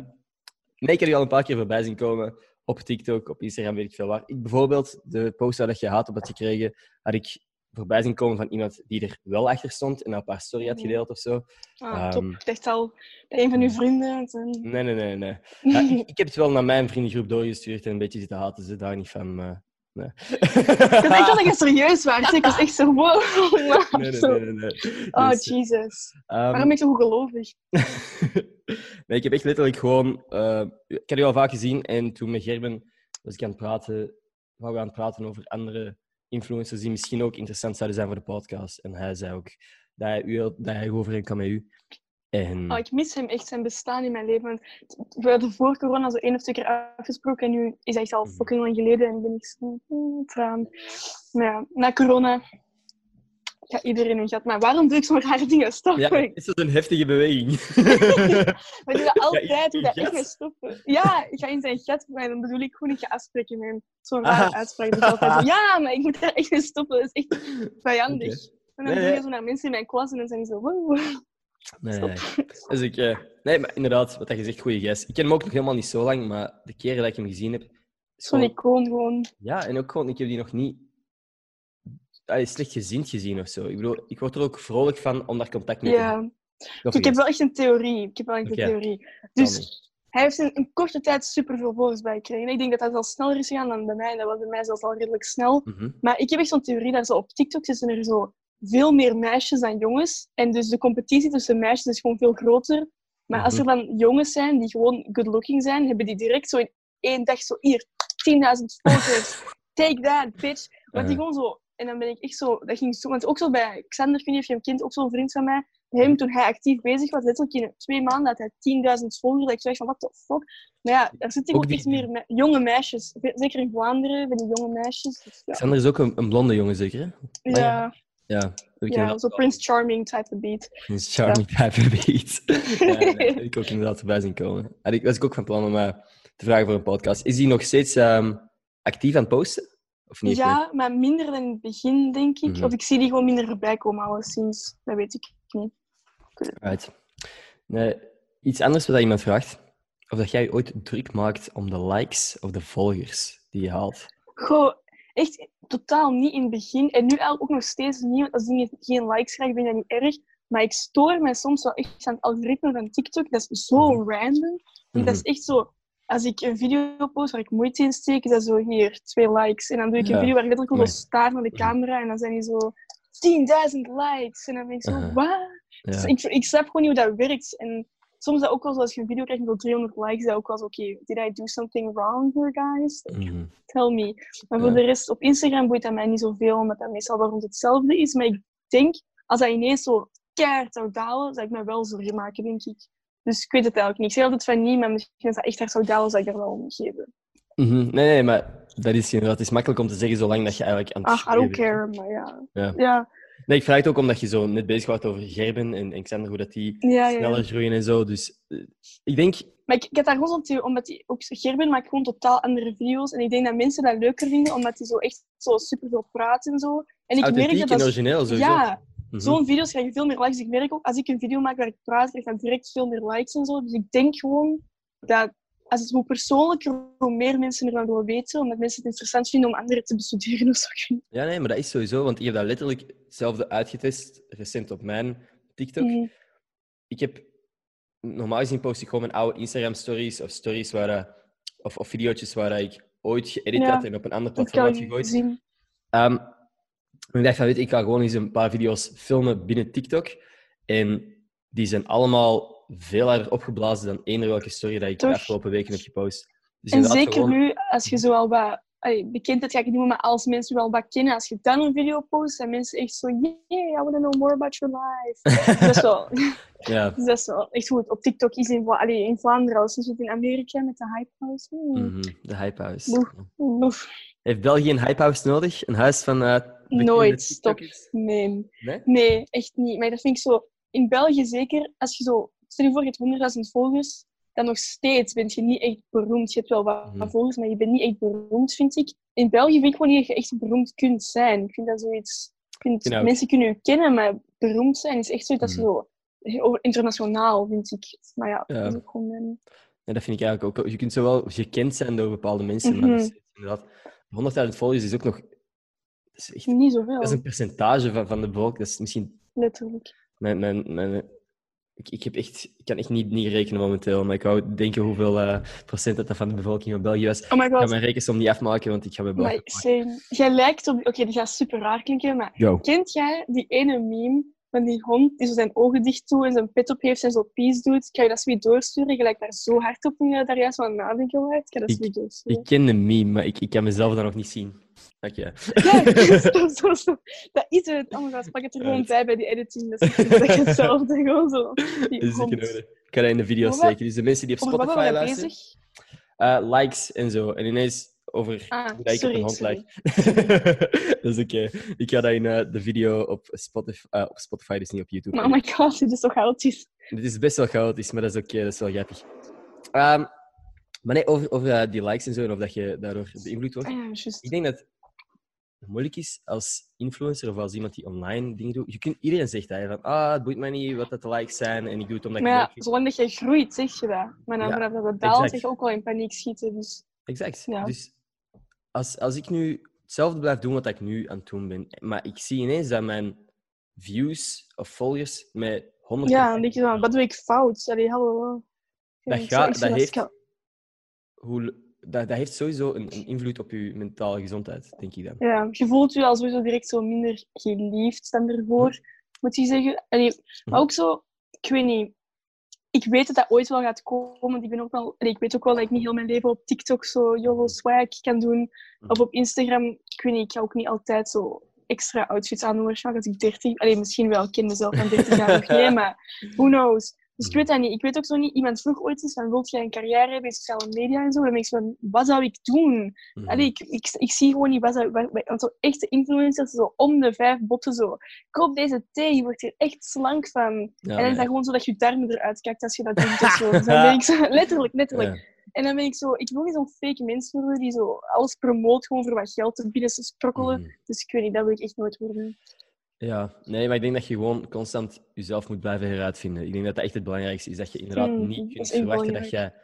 nee, ik heb je al een paar keer voorbij zien komen. Op TikTok, op Instagram, weet ik veel waar. Ik bijvoorbeeld, de post dat je had op had gekregen, had ik voorbij zien komen van iemand die er wel achter stond en op haar story had gedeeld of zo. Ah, top. Ehm. Ik dacht al bij een van uw vrienden. Nee, nee, nee, nee. Ja, ik, ik heb het wel naar mijn vriendengroep doorgestuurd en een beetje zitten haten ze daar niet van. Nee. Ik dacht echt dat [LAUGHS] je serieus was. Ik was echt zo, wow. nee, nee, nee, nee, nee. Oh, Dus, Jesus. ehm, Waarom ben ik zo goed gelovig? [LAUGHS] nee, ik heb echt letterlijk gewoon... eh, ik heb je al vaak gezien en toen met Gerben was ik aan het praten, waren we aan het praten over andere influencers die misschien ook interessant zouden zijn voor de podcast. En hij zei ook dat hij, u, dat hij overeen kan met u. En... Oh, ik mis hem echt zijn bestaan in mijn leven. We hadden voor corona zo één of twee keer afgesproken en nu is hij echt al Mhm. fucking lang geleden en ben ik zo hmm, traan. Maar ja, na corona gaat iedereen hun gat. Maar waarom doe ik zo'n rare dingen? Stop. Ja, ik is dat een heftige beweging? [LAUGHS] maar doe dat altijd. dat je echt mee stoppen. Ja, ik ga in zijn gat, maar dan bedoel ik gewoon, ik ga afspreken met. Zo'n rare Ah. uitspraak. Dus altijd ja, maar ik moet daar echt mee stoppen. Dat is echt vijandig. En dan Nee, doe je zo naar mensen in mijn klas en dan zijn die zo, wow. Nee, nee. Dus ik, eh, nee, maar inderdaad, wat je zegt, goede gast. Ik ken hem ook nog helemaal niet zo lang, maar de keren dat ik hem gezien heb... Zo'n gewoon- icoon gewoon. Ja, en ook gewoon, ik heb die nog niet allee, slechtgezind gezien of zo. Ik bedoel, ik word er ook vrolijk van om daar contact mee te Ja. hebben. Ik heb wel echt een theorie. Ik heb wel echt een theorie. Dus hij heeft in een korte tijd superveel volgers bij gekregen. En Ik denk dat dat al sneller is gegaan dan bij mij. Dat was bij mij zelfs al redelijk snel. Mhm. Maar ik heb echt zo'n theorie dat zo op TikTok zitten er zo veel meer meisjes dan jongens. En dus de competitie tussen meisjes is gewoon veel groter. Maar als er Mhm. dan jongens zijn die gewoon good looking zijn, hebben die direct zo in één dag zo hier 10.000 volgers. [LAUGHS] Take that, bitch. Want die gewoon zo. En dan ben ik echt zo. Dat ging zo. Want ook zo bij Xander, ik weet niet of je hem kent, ook zo'n vriend van mij. Hem, toen hij actief bezig was, letterlijk in twee maanden had hij 10.000 volgers. Dat ik echt van, what the fuck? Maar ja, er zitten Ook iets meer me- jonge meisjes. Zeker in Vlaanderen, bij die jonge meisjes. Dus ja. Xander is ook een, een blonde jongen, zeker? hè? Ja, Ja. ja, wel. Prince Charming type of beat. Prince Charming type beat. [LAUGHS] ja, nee, ik ook inderdaad voorbij zien komen. Had ik, was ik ook van plan om eh, te vragen voor een podcast. Is hij nog steeds ehm, actief aan het posten? Of niet? Ja, maar minder dan in het begin, denk ik. Mhm. Of ik zie die gewoon minder voorbij komen, alleszins. Dat weet ik niet. Right. Nee, iets anders wat iemand vraagt. Of dat jij ooit druk maakt om de likes of de volgers die je haalt. Goh, echt totaal niet in het begin. En nu eigenlijk ook nog steeds niet. want Als dingen geen likes krijgen, vind ik dat niet erg. Maar ik stoor me soms wel echt aan het algoritme van TikTok. Dat is zo Mhm. random. Mhm. Dat is echt zo... Als ik een video post waar ik moeite in steek, is dat zo hier, twee likes. En dan doe ik een Ja. video waar ik letterlijk gewoon Nee. zo staar naar de camera. En dan zijn die zo 10.000 likes. En dan ben ik zo, Uh-huh. wat? Ja. Dus ik, ik snap gewoon niet hoe dat werkt. En soms is dat ook wel zo, als je een video krijgt met 300 likes, is dat ook wel zo, oké, did I do something wrong here, guys? Mhm. Tell me. Maar voor Ja. de rest, op Instagram boeit dat mij niet zoveel, omdat dat meestal wel rond hetzelfde is. Maar ik denk, als dat ineens zo keihard zou dalen, zou ik me wel zorgen maken, denk ik. Dus ik weet het eigenlijk niet. Ik zeg altijd van niet, maar misschien als dat echt hard zou dalen, zou ik er wel om geven. Mhm. Nee, nee, maar dat is inderdaad. Het is makkelijk om te zeggen zolang dat je eigenlijk aan het Ach, I don't bent. care, maar ja. Ja. Ja, Nee, ik vraag het ook omdat je zo net bezig was over Gerben en, en Xander, hoe dat die ja, sneller groeien en zo. Dus eh, ik denk... Maar ik, ik had daar gewoon omdat die, ook Gerben maakt gewoon totaal andere video's. En ik denk dat mensen dat leuker vinden, omdat hij zo echt zo superveel praat en zo. En ik merk authentiek dat en dat... origineel, sowieso. Ja, Mhm. zo'n video's krijg je veel meer likes. Ik merk ook, als ik een video maak waar ik praat, krijg ik dan direct veel meer likes en zo. Dus ik denk gewoon dat als het hoe persoonlijker, hoe meer mensen ervan willen weten, omdat mensen het interessant vinden om anderen te bestuderen of zo. Ja, nee, maar dat is sowieso, want ik heb dat letterlijk hetzelfde uitgetest, recent op mijn TikTok. Mhm. Ik heb, normaal gezien post ik gewoon mijn oude Instagram-stories of stories waar, dat- of, of video's waar dat ik ooit geëdit Ja, had en op een ander platform had gegooid. zien. En ik dacht van, weet ik ga gewoon eens een paar video's filmen binnen TikTok. En die zijn allemaal veel harder opgeblazen dan eender welke story dat ik de afgelopen weken heb gepost. Dus En zeker gewoon- nu, als je zo al wat allee, bekendheid ga ik niet noemen, maar als mensen je wel wat kennen, als je dan een video post, zijn mensen echt zo, yeah, I want to know more about your life. Dus [LAUGHS] dat is wel, Ja. dus [LAUGHS] dat is wel echt goed. Op TikTok is in, Vla- allee, in Vlaanderen, als je het in Amerika met de Hype House. Hmm. Mhm, De Hypehouse. Boef. Oef. Heeft België een Hypehouse nodig? Een huis van eh Nooit, stop. Nee. Nee? nee, echt niet. Maar dat vind ik zo, in België zeker, als je zo, stel je voor je hebt 100.000 volgers, dan nog steeds ben je niet echt beroemd. Je hebt wel wat Mhm. volgers, maar je bent niet echt beroemd, vind ik. In België vind ik gewoon niet dat je echt beroemd kunt zijn. Ik vind dat zoiets... Vind, mensen kunnen je kennen, maar beroemd zijn is echt zoiets dat Mhm. je zo... Over internationaal, vind ik. Maar ja, Ja. dat is ook gewoon... mijn- Ja, dat vind ik eigenlijk ook. Je kunt zowel gekend zijn door bepaalde mensen, maar Mhm. inderdaad... 100.000 volgers is ook nog... Dat is, echt, Niet zoveel, dat is een percentage van, van de bevolking. Dat is misschien letterlijk. mijn, mijn, mijn Ik, ik, heb echt, ik kan echt niet, niet rekenen momenteel, maar ik wou denken hoeveel uh, procent dat van de bevolking van België was. Oh my god. Ik ga mijn rekensom niet afmaken, want ik ga Maar same. Jij lijkt op... Oké, die gaat super raar klinken, maar Yo. kent jij die ene meme van die hond die zo zijn ogen dicht doet en zijn pet op heeft en zo peace doet? Kan je dat zoiets doorsturen? Je lijkt daar zo hard op toen je daar juist van nadenken. Ik kan dat zoiets doorsturen. Ik ken de meme, maar ik, ik kan mezelf dat nog niet zien. Ja, [LAUGHS] [LAUGHS] zo, zo, zo. Dat is het. Oh my god, pak het er gewoon bij bij die editing. Dat is hetzelfde. [LAUGHS] Gewoon zo. Die Dat is zeker. Ik ga dat in de video steken. Dus de mensen die op Spotify luisteren, bezig? eh, likes en zo. En ineens over Ah, hoe dat ik op sorry, een sorry. lijk. dat is oké. Ik ga dat in eh, de video op Spotify, eh, op Spotify, dus niet op YouTube. Maar oh my god, dit is toch chaotisch. Dit is best wel chaotisch, maar dat is oké, dat is wel grappig. Ehm, maar nee, over, over die likes en zo, en of dat je daardoor beïnvloed wordt. Ah ja. Ik denk dat moeilijk is als influencer of als iemand die online dingen doet. Je kunt, iedereen zegt dat, van ah, het boeit mij niet wat dat de likes zijn en ik doe het omdat ik Maar ja, zolang dat je groeit, zeg je dat. Maar dan Ja, vanaf dat het daalt, exact. zeg je ook wel in paniek schieten. Dus Exact. Ja. Dus als, als ik nu hetzelfde blijf doen wat ik nu aan het doen ben, maar ik zie ineens dat mijn views of volgers met 100 ja, dan denk je dan, wat doe ik fout? Allee, hallo. Dat gaat- dat heeft- hoe, dat, dat heeft sowieso een, een invloed op je mentale gezondheid, denk ik dan. Ja, je voelt je al sowieso direct zo minder geliefd dan ervoor, moet je zeggen. Allee, maar Mhm. ook zo, ik weet niet, ik weet dat dat ooit wel gaat komen. Ik, ben ook wel, ik weet ook wel dat ik niet heel mijn leven op TikTok zo YOLO swag kan doen. Mhm. Of op Instagram, ik weet niet, ik ga ook niet altijd zo extra outfits aan doen waarschijnlijk als ik 30... Allee, misschien wel, ik ken mezelf van 30 jaar [LAUGHS] nog niet, maar who knows. Dus ik weet dat niet. Ik weet ook zo niet, iemand vroeg ooit eens van, wilt jij een carrière hebben in sociale media en zo? Dan denk ik zo van, wat zou ik doen? Mhm. Allee, ik, ik, ik zie gewoon niet wat zou... wat- wat- Want zo echte influencers, zo om de vijf botten zo. Koop deze thee, je wordt er echt slank van. Ja, en dan is dat ja. gewoon zo dat je darmen eruit kijkt als je dat doet of zo. Dus dan ben ik zo... [LAUGHS] Letterlijk, letterlijk. Ja. En dan ben ik zo... Ik wil niet zo'n fake mens worden die zo alles promoot gewoon voor wat geld te binnen te sprokkelen. Mhm. Dus ik weet niet, dat wil ik echt nooit worden. Ja, nee, maar ik denk dat je gewoon constant jezelf moet blijven heruitvinden. Ik denk dat dat echt het belangrijkste is. Dat je inderdaad Mm, niet kunt verwachten dat jij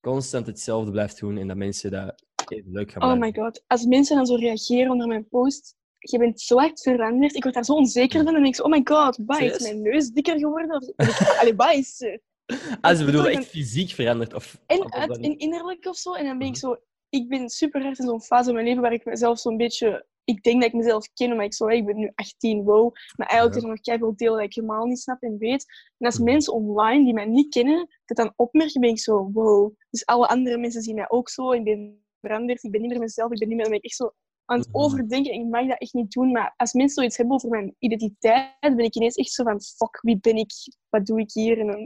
constant hetzelfde blijft doen en dat mensen dat even leuk gaan Oh blijven. my god. Als mensen dan zo reageren onder mijn post... Je bent zo hard veranderd. Ik word daar zo onzeker van. En dan denk ik zo, oh my god, wat is mijn neus dikker geworden? [LAUGHS] Allee, is er? [LAUGHS] Ah, ze bedoelen echt fysiek veranderd? Of, En of uit, innerlijk of zo. En dan ben ik Mhm. zo... Ik ben super hard in zo'n fase in mijn leven waar ik mezelf zo'n beetje... Ik denk dat ik mezelf ken, maar ik, zo, ik ben nu 18, wow. Maar eigenlijk Ja. is er nog keiveel delen dat ik helemaal niet snap en weet. En als Mhm. mensen online die mij niet kennen, dat dan opmerken, ben ik zo, wow. Dus alle andere mensen zien mij ook zo. Ik ben veranderd, ik ben niet meer mezelf, ik ben niet meer... Dan ben ik echt zo aan het Mhm. overdenken. Ik mag dat echt niet doen, maar als mensen zoiets hebben over mijn identiteit, ben ik ineens echt zo van, fuck, wie ben ik? Wat doe ik hier? En dan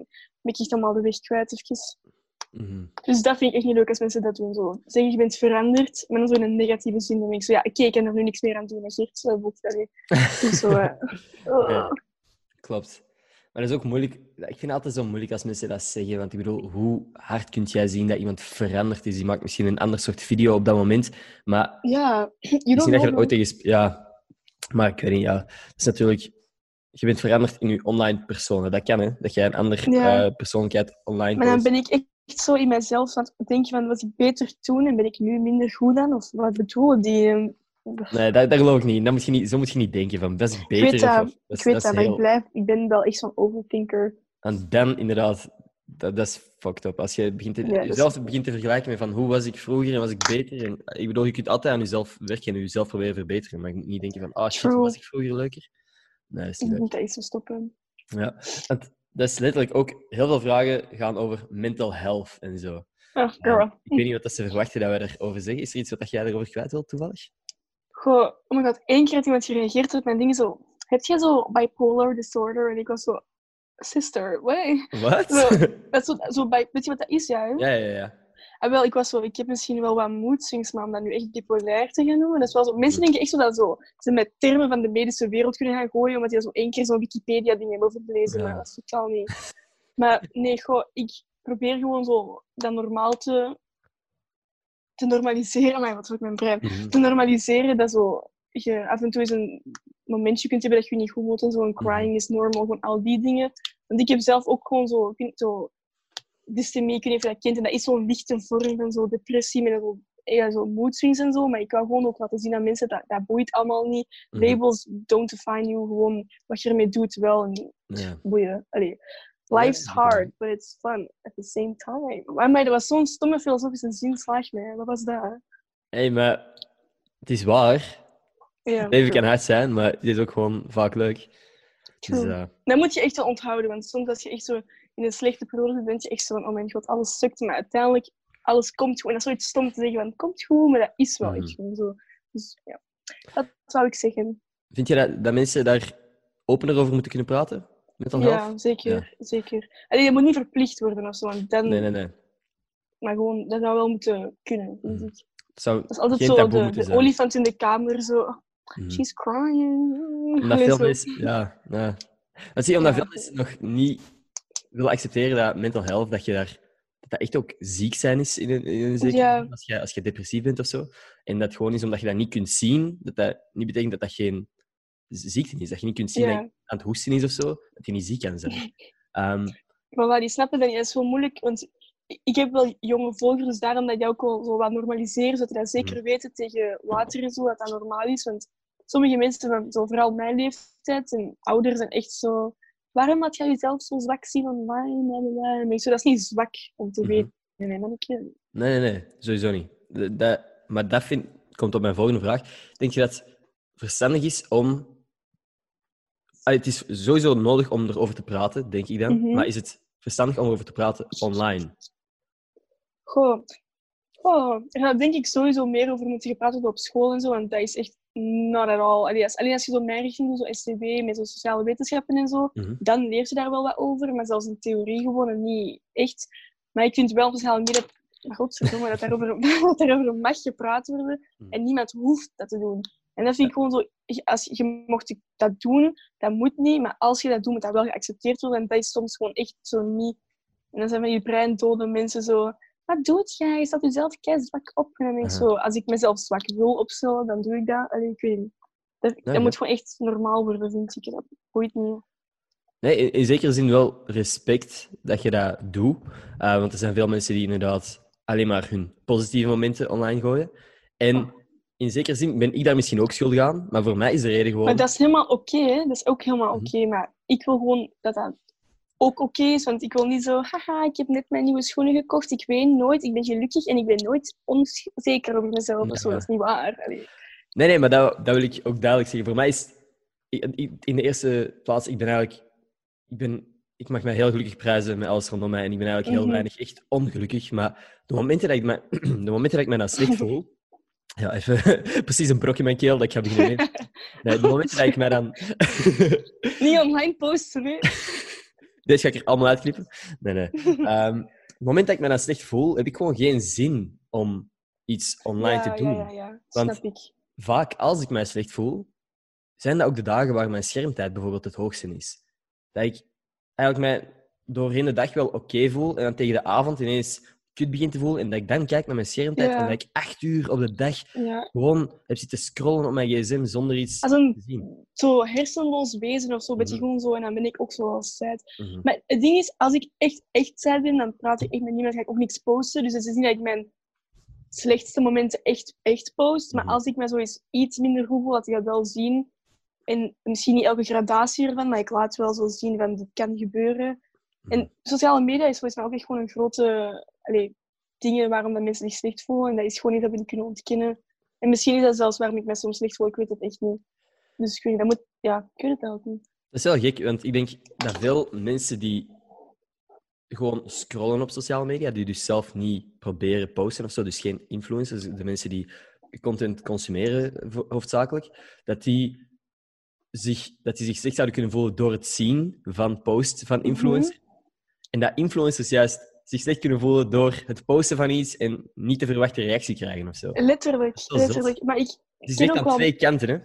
ben ik echt allemaal de weg kwijt, Mhm. Dus dat vind ik echt niet leuk als mensen dat doen. Zo. Zeggen je bent veranderd, maar dan zo in een negatieve zin. Dan denk ik zo, ja, oké, ik kan er nu niks meer aan doen. Dat dat dat niet. Dus zo, oh. Ja. Klopt. Maar dat is ook moeilijk. Ik vind het altijd zo moeilijk als mensen dat zeggen. Want ik bedoel, hoe hard kun jij zien dat iemand veranderd is? Die maakt misschien een ander soort video op dat moment. Maar Ja, [CLEARS THROAT] misschien dat je er ooit tegen... Ja, maar ik weet niet, ja. Het is natuurlijk... Je bent veranderd in je online persona. Dat kan, hè. Dat jij een andere Ja. eh, persoonlijkheid online Maar dan post. ben ik echt zo in mezelf aan het denken van, was ik beter toen en ben ik nu minder goed dan? Of wat bedoel die... eh, Nee, dat, dat geloof ik niet. Dat moet je niet. Zo moet je niet denken van, dat is Ik beter. weet dat, of- of- dat is- ik weet dat dat, ik, heel- blijf, ik ben wel echt zo'n overthinker. En dan inderdaad, dat, dat is fucked up. Als je begint te, Ja, jezelf begint te vergelijken met van hoe was ik vroeger en was ik beter. En, ik bedoel, je kunt altijd aan jezelf werken en jezelf proberen verbeteren. Maar je moet niet denken van, ah shit, True. was ik vroeger leuker? Nee, dat is Ik niet moet dat eens stoppen. Ja. Want dat is letterlijk ook, heel veel vragen gaan over mental health en zo. Ah, girl. Ik weet niet wat dat ze verwachten dat wij erover zeggen. Is er iets wat jij erover kwijt wilt, toevallig? Goh, oh my god, één keer had iemand gereageerd op mijn dingen zo. Heb jij zo bipolar disorder? En ik was zo, sister, what? Wat? Zo, [LAUGHS] dat is zo, zo bij, weet je wat dat is, ja? hè? ja, ja, ja. Ah, wel, ik was zo, ik heb misschien wel wat moedswings, maar om dat nu echt bipolair te gaan noemen, dat is wel zo. Mensen denken echt zo dat zo, ze met termen van de medische wereld kunnen gaan gooien, omdat die zo één keer zo'n Wikipedia-ding hebben overgelezen, Ja. maar dat is totaal niet. Maar nee, goh, ik probeer gewoon zo dat normaal te, te normaliseren. Maar wat voor mijn brein? Mhm. te normaliseren dat zo, je af en toe eens een momentje kunt hebben dat je je niet goed voelt en zo. Een crying is normal, gewoon al die dingen. Want ik heb zelf ook gewoon zo, ik vind zo dystemie, ik weet niet of je dat kent. En dat is zo'n lichte vorm van zo depressie met zo, ja, zo mood swings en zo. Maar ik wou gewoon ook laten zien aan mensen dat dat boeit allemaal niet. Mhm. Labels don't define you, gewoon wat je ermee doet wel. En Ja. boeien. Allee. Life's hard, but it's fun at the same time. Maar, maar dat was zo'n stomme filosofische zinslag, man. Wat was dat? Hé, maar het is waar. Ja, leven kan hard zijn, maar het is ook gewoon vaak leuk. Dus, eh, Dat moet je echt wel onthouden, want soms als je echt zo in een slechte periode denk je echt zo van, oh mijn god, alles sukt, maar uiteindelijk, alles komt goed. En dat is zoiets stom te zeggen van, het komt goed, maar dat is wel Mhm. echt gewoon zo. Dus ja, dat zou ik zeggen. vind je dat, dat mensen daar opener over moeten kunnen praten? Health? Ja, zeker, zeker. Allee, je moet niet verplicht worden of zo, want dan, Nee, nee, nee. maar gewoon, dat zou wel moeten kunnen, vind Mhm. ik. Het zou Dat is altijd zo de, de olifant in de kamer, zo, oh, Mhm. she's crying. Omdat [LAUGHS] veel mensen... Ja, ja. Dat zie je omdat Ja. veel mensen nog niet willen accepteren dat mental health, dat je daar... Dat dat echt ook ziek zijn is in een, in een zekere Ja. zin, als je, als je depressief bent of zo. En dat gewoon is omdat je dat niet kunt zien, dat dat niet betekent dat dat geen ziekte is. Dat je niet kunt zien Ja. dat je aan het hoesten is of zo, dat je niet ziek kan zijn. [LAUGHS] Ehm, Maar die snappen dat niet. Dat is wel moeilijk, want ik heb wel jonge volgers, daarom dat je ook wel zo wat normaliseren, zodat dat zeker Mhm. weten tegen later en zo, dat dat normaal is. Want sommige mensen van zo, vooral mijn leeftijd en ouders zijn echt zo... Waarom had jij jezelf zo zwak zien online? En zo, dat is niet zwak om te Mhm. weten. Nee, nee, mannetje. Nee, nee, nee, sowieso niet. Dat, maar dat vind, komt op mijn volgende vraag. Denk je dat het verstandig is om. Het is sowieso nodig om erover te praten, denk ik dan. Mhm. Maar is het verstandig om erover te praten online? Goh. Oh, gaat denk ik sowieso meer over moeten gepraat worden op school en zo, want dat is echt not at all. Allee, als, alleen als je zo richting doet, zo STW, met zo sociale wetenschappen en zo, Mhm. dan leer je daar wel wat over, maar zelfs in theorie gewoon niet echt. Maar ik vind wel op sociale media, maar godverdomme, dat daarover, [LAUGHS] dat daarover mag gepraat worden Mhm. en niemand hoeft dat te doen. En dat vind ik gewoon zo, als je, je mocht dat doen, dat moet niet, maar als je dat doet, moet dat wel geaccepteerd worden en dat is soms gewoon echt zo niet. En dan zijn van die breindode mensen zo, wat doet jij? Je staat jezelf kei zwak op. En dan denk ik Aha. zo, als ik mezelf zwak wil opstellen, dan doe ik dat. Allee, ik weet niet. Dat, dat ja. moet gewoon echt normaal worden, vind ik. Dat ooit niet. Nee, in, in zekere zin wel respect dat je dat doet. Eh, want er zijn veel mensen die inderdaad alleen maar hun positieve momenten online gooien. En in zekere zin ben ik daar misschien ook schuldig aan. Maar voor mij is de reden gewoon. Maar dat is helemaal oké. Dat is ook helemaal Mhm. oké. Maar ik wil gewoon dat dat ook oké is. Want ik wil niet zo, haha, ik heb net mijn nieuwe schoenen gekocht. Ik weet nooit, ik ben gelukkig en ik ben nooit onzeker over mezelf. zo. Dat is niet waar. Allee. Nee, nee, maar dat, dat wil ik ook duidelijk zeggen. Voor mij is in de eerste plaats, ik ben eigenlijk, ik, ben, ik mag mij heel gelukkig prijzen met alles rondom mij en ik ben eigenlijk heel Mhm. weinig echt ongelukkig. Maar de momenten dat ik me, [CLEARS THROAT] de momenten dat ik me slecht voel, ja, even [LAUGHS] precies een brok in mijn keel dat ik ga beginnen. Nee, de momenten dat ik mij dan, [LAUGHS] niet online posten, hè. [LAUGHS] deze ga ik er allemaal uitknippen. Nee, nee. [LAUGHS] Ehm, het moment dat ik me dan slecht voel, heb ik gewoon geen zin om iets online ja, te doen. Ja, ja, ja. Want- Snap ik. vaak als ik mij slecht voel, zijn dat ook de dagen waar mijn schermtijd bijvoorbeeld het hoogste is. Dat ik eigenlijk mij doorheen de dag wel oké voel en dan tegen de avond ineens kut begin te voelen en dat ik dan kijk naar mijn schermtijd Ja. en dat ik acht uur op de dag Ja. gewoon heb zitten scrollen op mijn gsm zonder iets Als een te zien. zo hersenloos wezen of zo, beetje Mhm. gewoon zo. En dan ben ik ook zo als sad. Mhm. Maar het ding is, als ik echt, echt sad ben, dan praat ik echt met niemand, ga ik ook niks posten. Dus het is niet dat ik mijn slechtste momenten echt, echt post. Maar Mhm. als ik me zo eens iets minder goed voel, laat ik dat wel zien. En misschien niet elke gradatie ervan, maar ik laat wel zo zien van dit kan gebeuren. En sociale media is volgens mij ook echt gewoon een grote allee, dingen waarom dat mensen zich slecht voelen. En dat is gewoon niet dat we niet kunnen ontkennen. En misschien is dat zelfs waarom ik me soms slecht voel, ik weet het echt niet. Dus ik weet dat moet... Ja, ik weet het eigenlijk niet. Dat is wel gek, want ik denk dat veel mensen die gewoon scrollen op sociale media, die dus zelf niet proberen posten of zo, dus geen influencers, de mensen die content consumeren hoofdzakelijk, dat die zich, dat die zich slecht zouden kunnen voelen door het zien van posts van influencers. En dat influencers juist zich slecht kunnen voelen door het posten van iets en niet de verwachte reactie krijgen of zo. Letterlijk, zot. letterlijk. Maar ik, Het is echt aan wel- twee kanten, hè?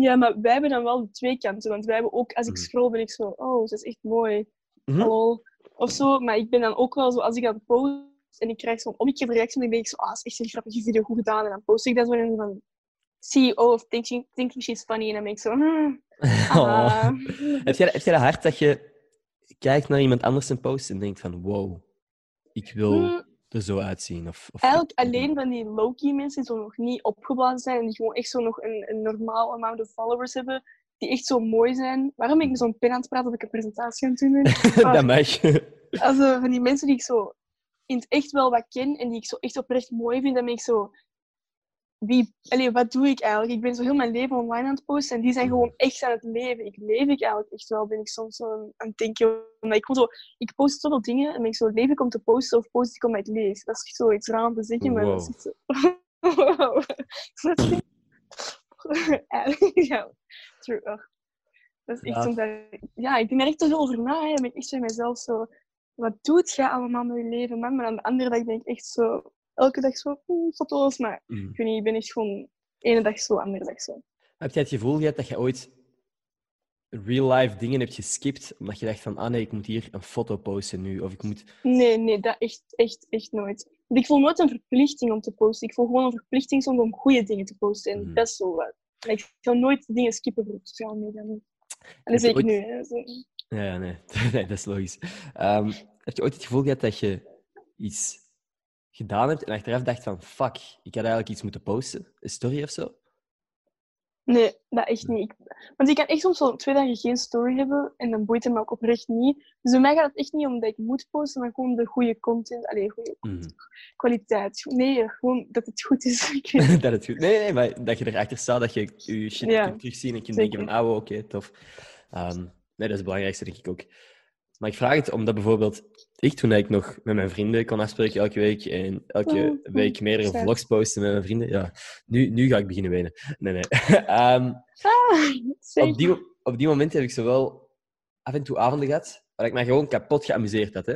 Ja, maar wij hebben dan wel twee kanten. Want wij hebben ook, als ik Mhm. scroll, ben ik zo, oh, dat is echt mooi. Mhm. Hallo. Of zo. Maar ik ben dan ook wel zo, als ik dan post en ik krijg zo'n omgekeerde reactie, dan denk ik zo, ah, dat is echt een grappige video, goed gedaan. En dan post ik dat zo en dan CEO of thinking, thinking she's funny. En dan ben ik zo, hmm, [LAUGHS] Oh. Heb jij, heb jij dat hart dat je kijkt naar iemand anders een post en denkt van wow, ik wil Hmm, er zo uitzien? Of, of Eigenlijk alleen van die low-key mensen die zo nog niet opgeblazen zijn en die gewoon echt zo nog een, een normaal amount of followers hebben, die echt zo mooi zijn. Waarom ben ik met zo'n pen aan het praten dat ik een presentatie aan het doen ben? [LAUGHS] dat mag. Also, van die mensen die ik zo in het echt wel wat ken en die ik zo echt oprecht mooi vind, dan ben ik zo... Wie, allee, wat doe ik eigenlijk? Ik ben zo heel mijn leven online aan het posten en die zijn gewoon echt aan het leven. Ik leef ik eigenlijk echt wel, ben ik soms zo aan het denken. Omdat ik, gewoon zo, ik post zoveel dingen en ben ik zo, leef ik om te posten of post ik om het te lezen? Dat is echt zoiets raar om te zeggen, maar dat is echt zo... [LAUGHS] [LAUGHS] Ja, true. Dat is echt Ja. soms ja, ik denk er echt te veel over na. Hè. Dan ben ik echt bij mezelf zo... Wat doet jij allemaal met je leven, man? Maar aan de andere dag denk ik echt zo... Elke dag zo... foto's, maar Mm. ik weet niet, ik ben echt gewoon... Ene dag zo, andere dag zo. Heb jij het gevoel gehad dat je ooit real-life dingen hebt geskipt, omdat je dacht van, ah nee, ik moet hier een foto posten nu, of ik moet... Nee, nee, dat echt, echt, echt nooit. Want ik voel nooit een verplichting om te posten. Ik voel gewoon een verplichting soms om goede dingen te posten. En Mhm. dat is zo wat. Ik zou nooit dingen skippen voor sociale media. En dat zeker ooit- nu. Hè. Zo. Ja, ja, nee. [LAUGHS] nee, dat is logisch. Ehm, heb je ooit het gevoel gehad dat je iets gedaan hebt en achteraf dacht van, fuck, ik had eigenlijk iets moeten posten? Een story of zo? Nee, dat echt niet. Ik, want ik kan echt soms zo twee dagen geen story hebben en dan boeit het me ook oprecht niet. Dus bij mij gaat het echt niet omdat ik moet posten, maar gewoon de goede content. Allee, goede Mhm. kwaliteit. Nee, gewoon dat het goed is. [LAUGHS] [LAUGHS] Dat het goed... Nee, nee, maar dat je erachter staat, dat je je shit Ja, kunt terugzien en kunt zeker. denken van, ah, oké, tof. Ehm, nee, dat is het belangrijkste, denk ik ook. Maar ik vraag het omdat bijvoorbeeld ik, toen ik nog met mijn vrienden kon afspreken elke week en elke Oh, week meerdere sad. vlogs posten met mijn vrienden, ja, nu, nu ga ik beginnen wenen. Nee, nee. [LAUGHS] Ehm, Ah, op, die, op die moment heb ik zowel af en toe avonden gehad waar ik mij gewoon kapot geamuseerd had. Hè?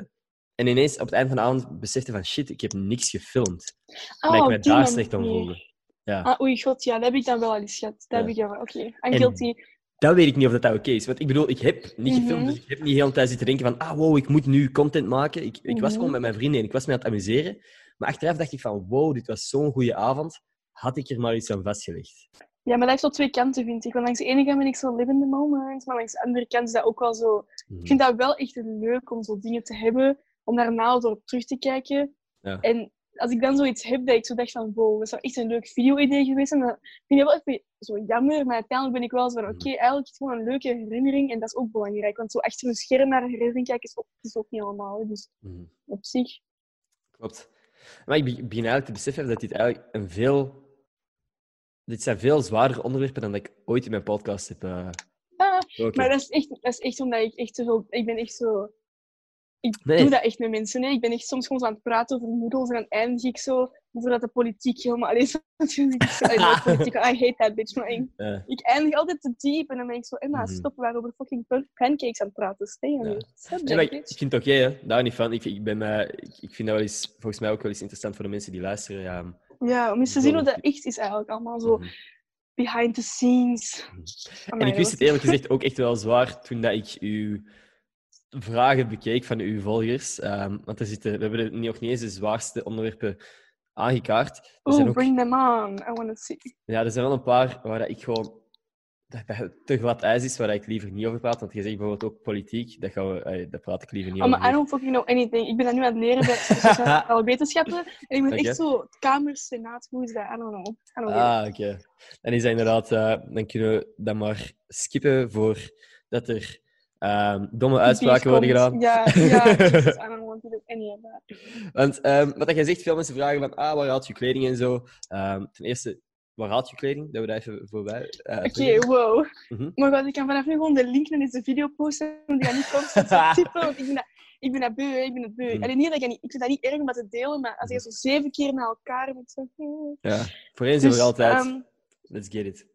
En ineens op het eind van de avond besefte van shit, ik heb niks gefilmd. En dat ik me daar slecht om voelde. Ja. Ah, oei, god, ja, dat heb ik dan wel al eens gehad. Dat Ja. heb ik wel. Oké, I'm En- guilty. Dat weet ik niet of dat, dat oké is. Want ik bedoel, ik heb niet gefilmd, Mhm. dus ik heb niet de hele tijd zitten denken van ah, wow, ik moet nu content maken. Ik, ik was Mhm. gewoon met mijn vrienden en ik was me aan het amuseren. Maar achteraf dacht ik van wow, dit was zo'n goede avond. Had ik er maar iets aan vastgelegd. Ja, maar dat heeft zo twee kanten, vind ik. Want langs de ene kant ben ik zo live in the moment, maar langs de andere kant is dat ook wel zo... Mhm. Ik vind dat wel echt leuk om zo dingen te hebben, om daarna door op terug te kijken. Ja. En als ik dan zoiets heb dat ik zo dacht van, wow, dat zou echt een leuk video-idee geweest zijn, dan vind ik wel even zo jammer. Maar uiteindelijk ben ik wel zo van, oké, eigenlijk is het gewoon een leuke herinnering en dat is ook belangrijk. Want zo achter een scherm naar een herinnering kijken is ook, is ook niet allemaal. Dus Mhm. op zich... Klopt. Maar ik be- begin eigenlijk te beseffen dat dit eigenlijk een veel... Dit zijn veel zwaardere onderwerpen dan dat ik ooit in mijn podcast heb uh, Ah, maar dat is, echt, dat is echt omdat ik echt te veel... Ik ben echt zo... Ik Nee. doe dat echt met mensen. Hè. Ik ben echt soms gewoon aan het praten over moedels en dan eindig ik zo voordat de politiek helemaal... Allee, [LAUGHS] zo, natuurlijk politiek, I hate that bitch, maar ik, Ja. ik eindig altijd te diep en dan ben ik zo... Emma, Mhm. stop, we waren over fucking pan- pancakes aan het praten. Stay on Ja. Nee, ik, vind het oké, hè. daar niet van. Ik, ik, ben, eh, ik, ik vind dat wel eens, volgens mij ook wel eens interessant voor de mensen die luisteren. Ja. Ja, om eens te zien hoe dat echt is eigenlijk. Allemaal zo Mhm. behind the scenes. En Amai, ik wist het eerlijk gezegd ook echt wel zwaar toen dat ik uw vragen bekeek van uw volgers. Ehm, want er zitten, we hebben nog niet eens de zwaarste onderwerpen aangekaart. Oh, ook, bring them on. I want to see. ja, er zijn wel een paar waar dat ik gewoon dat, dat te glad ijs is, waar ik liever niet over praat. Want je zegt bijvoorbeeld ook politiek, dat, gaan we, daar praat ik liever niet Oh, maar I over. don't fucking know anything. Ik ben dat nu aan het leren bij sociale [LAUGHS] wetenschappen. En ik ben echt zo... Kamer, senaat, hoe is dat? I don't know. I don't. Ah, oké. Dan is dat inderdaad, eh, dan kunnen we dat maar skippen voor dat er ehm, domme uitspraken worden gedaan. komt. Ja, ja. [LAUGHS] I don't want to do any of that. Want ehm, wat jij zegt, veel mensen vragen van, ah, waar haalt je kleding en zo. Ehm, ten eerste, waar haalt je kleding? Dat we dat even voorbij eh, Oké, wow. Mhm. Maar god, ik kan vanaf nu gewoon de link naar deze video posten. Want ik ga niet constant zo typen, want ik ben dat, ik ben dat beu, ik ben het beu. Mhm. Allee, niet dat ik, niet, ik vind dat niet erg om dat te delen, maar als je zo zeven keer na elkaar moet zo... Ja, voor eens en Dus, voor altijd. Let's get it.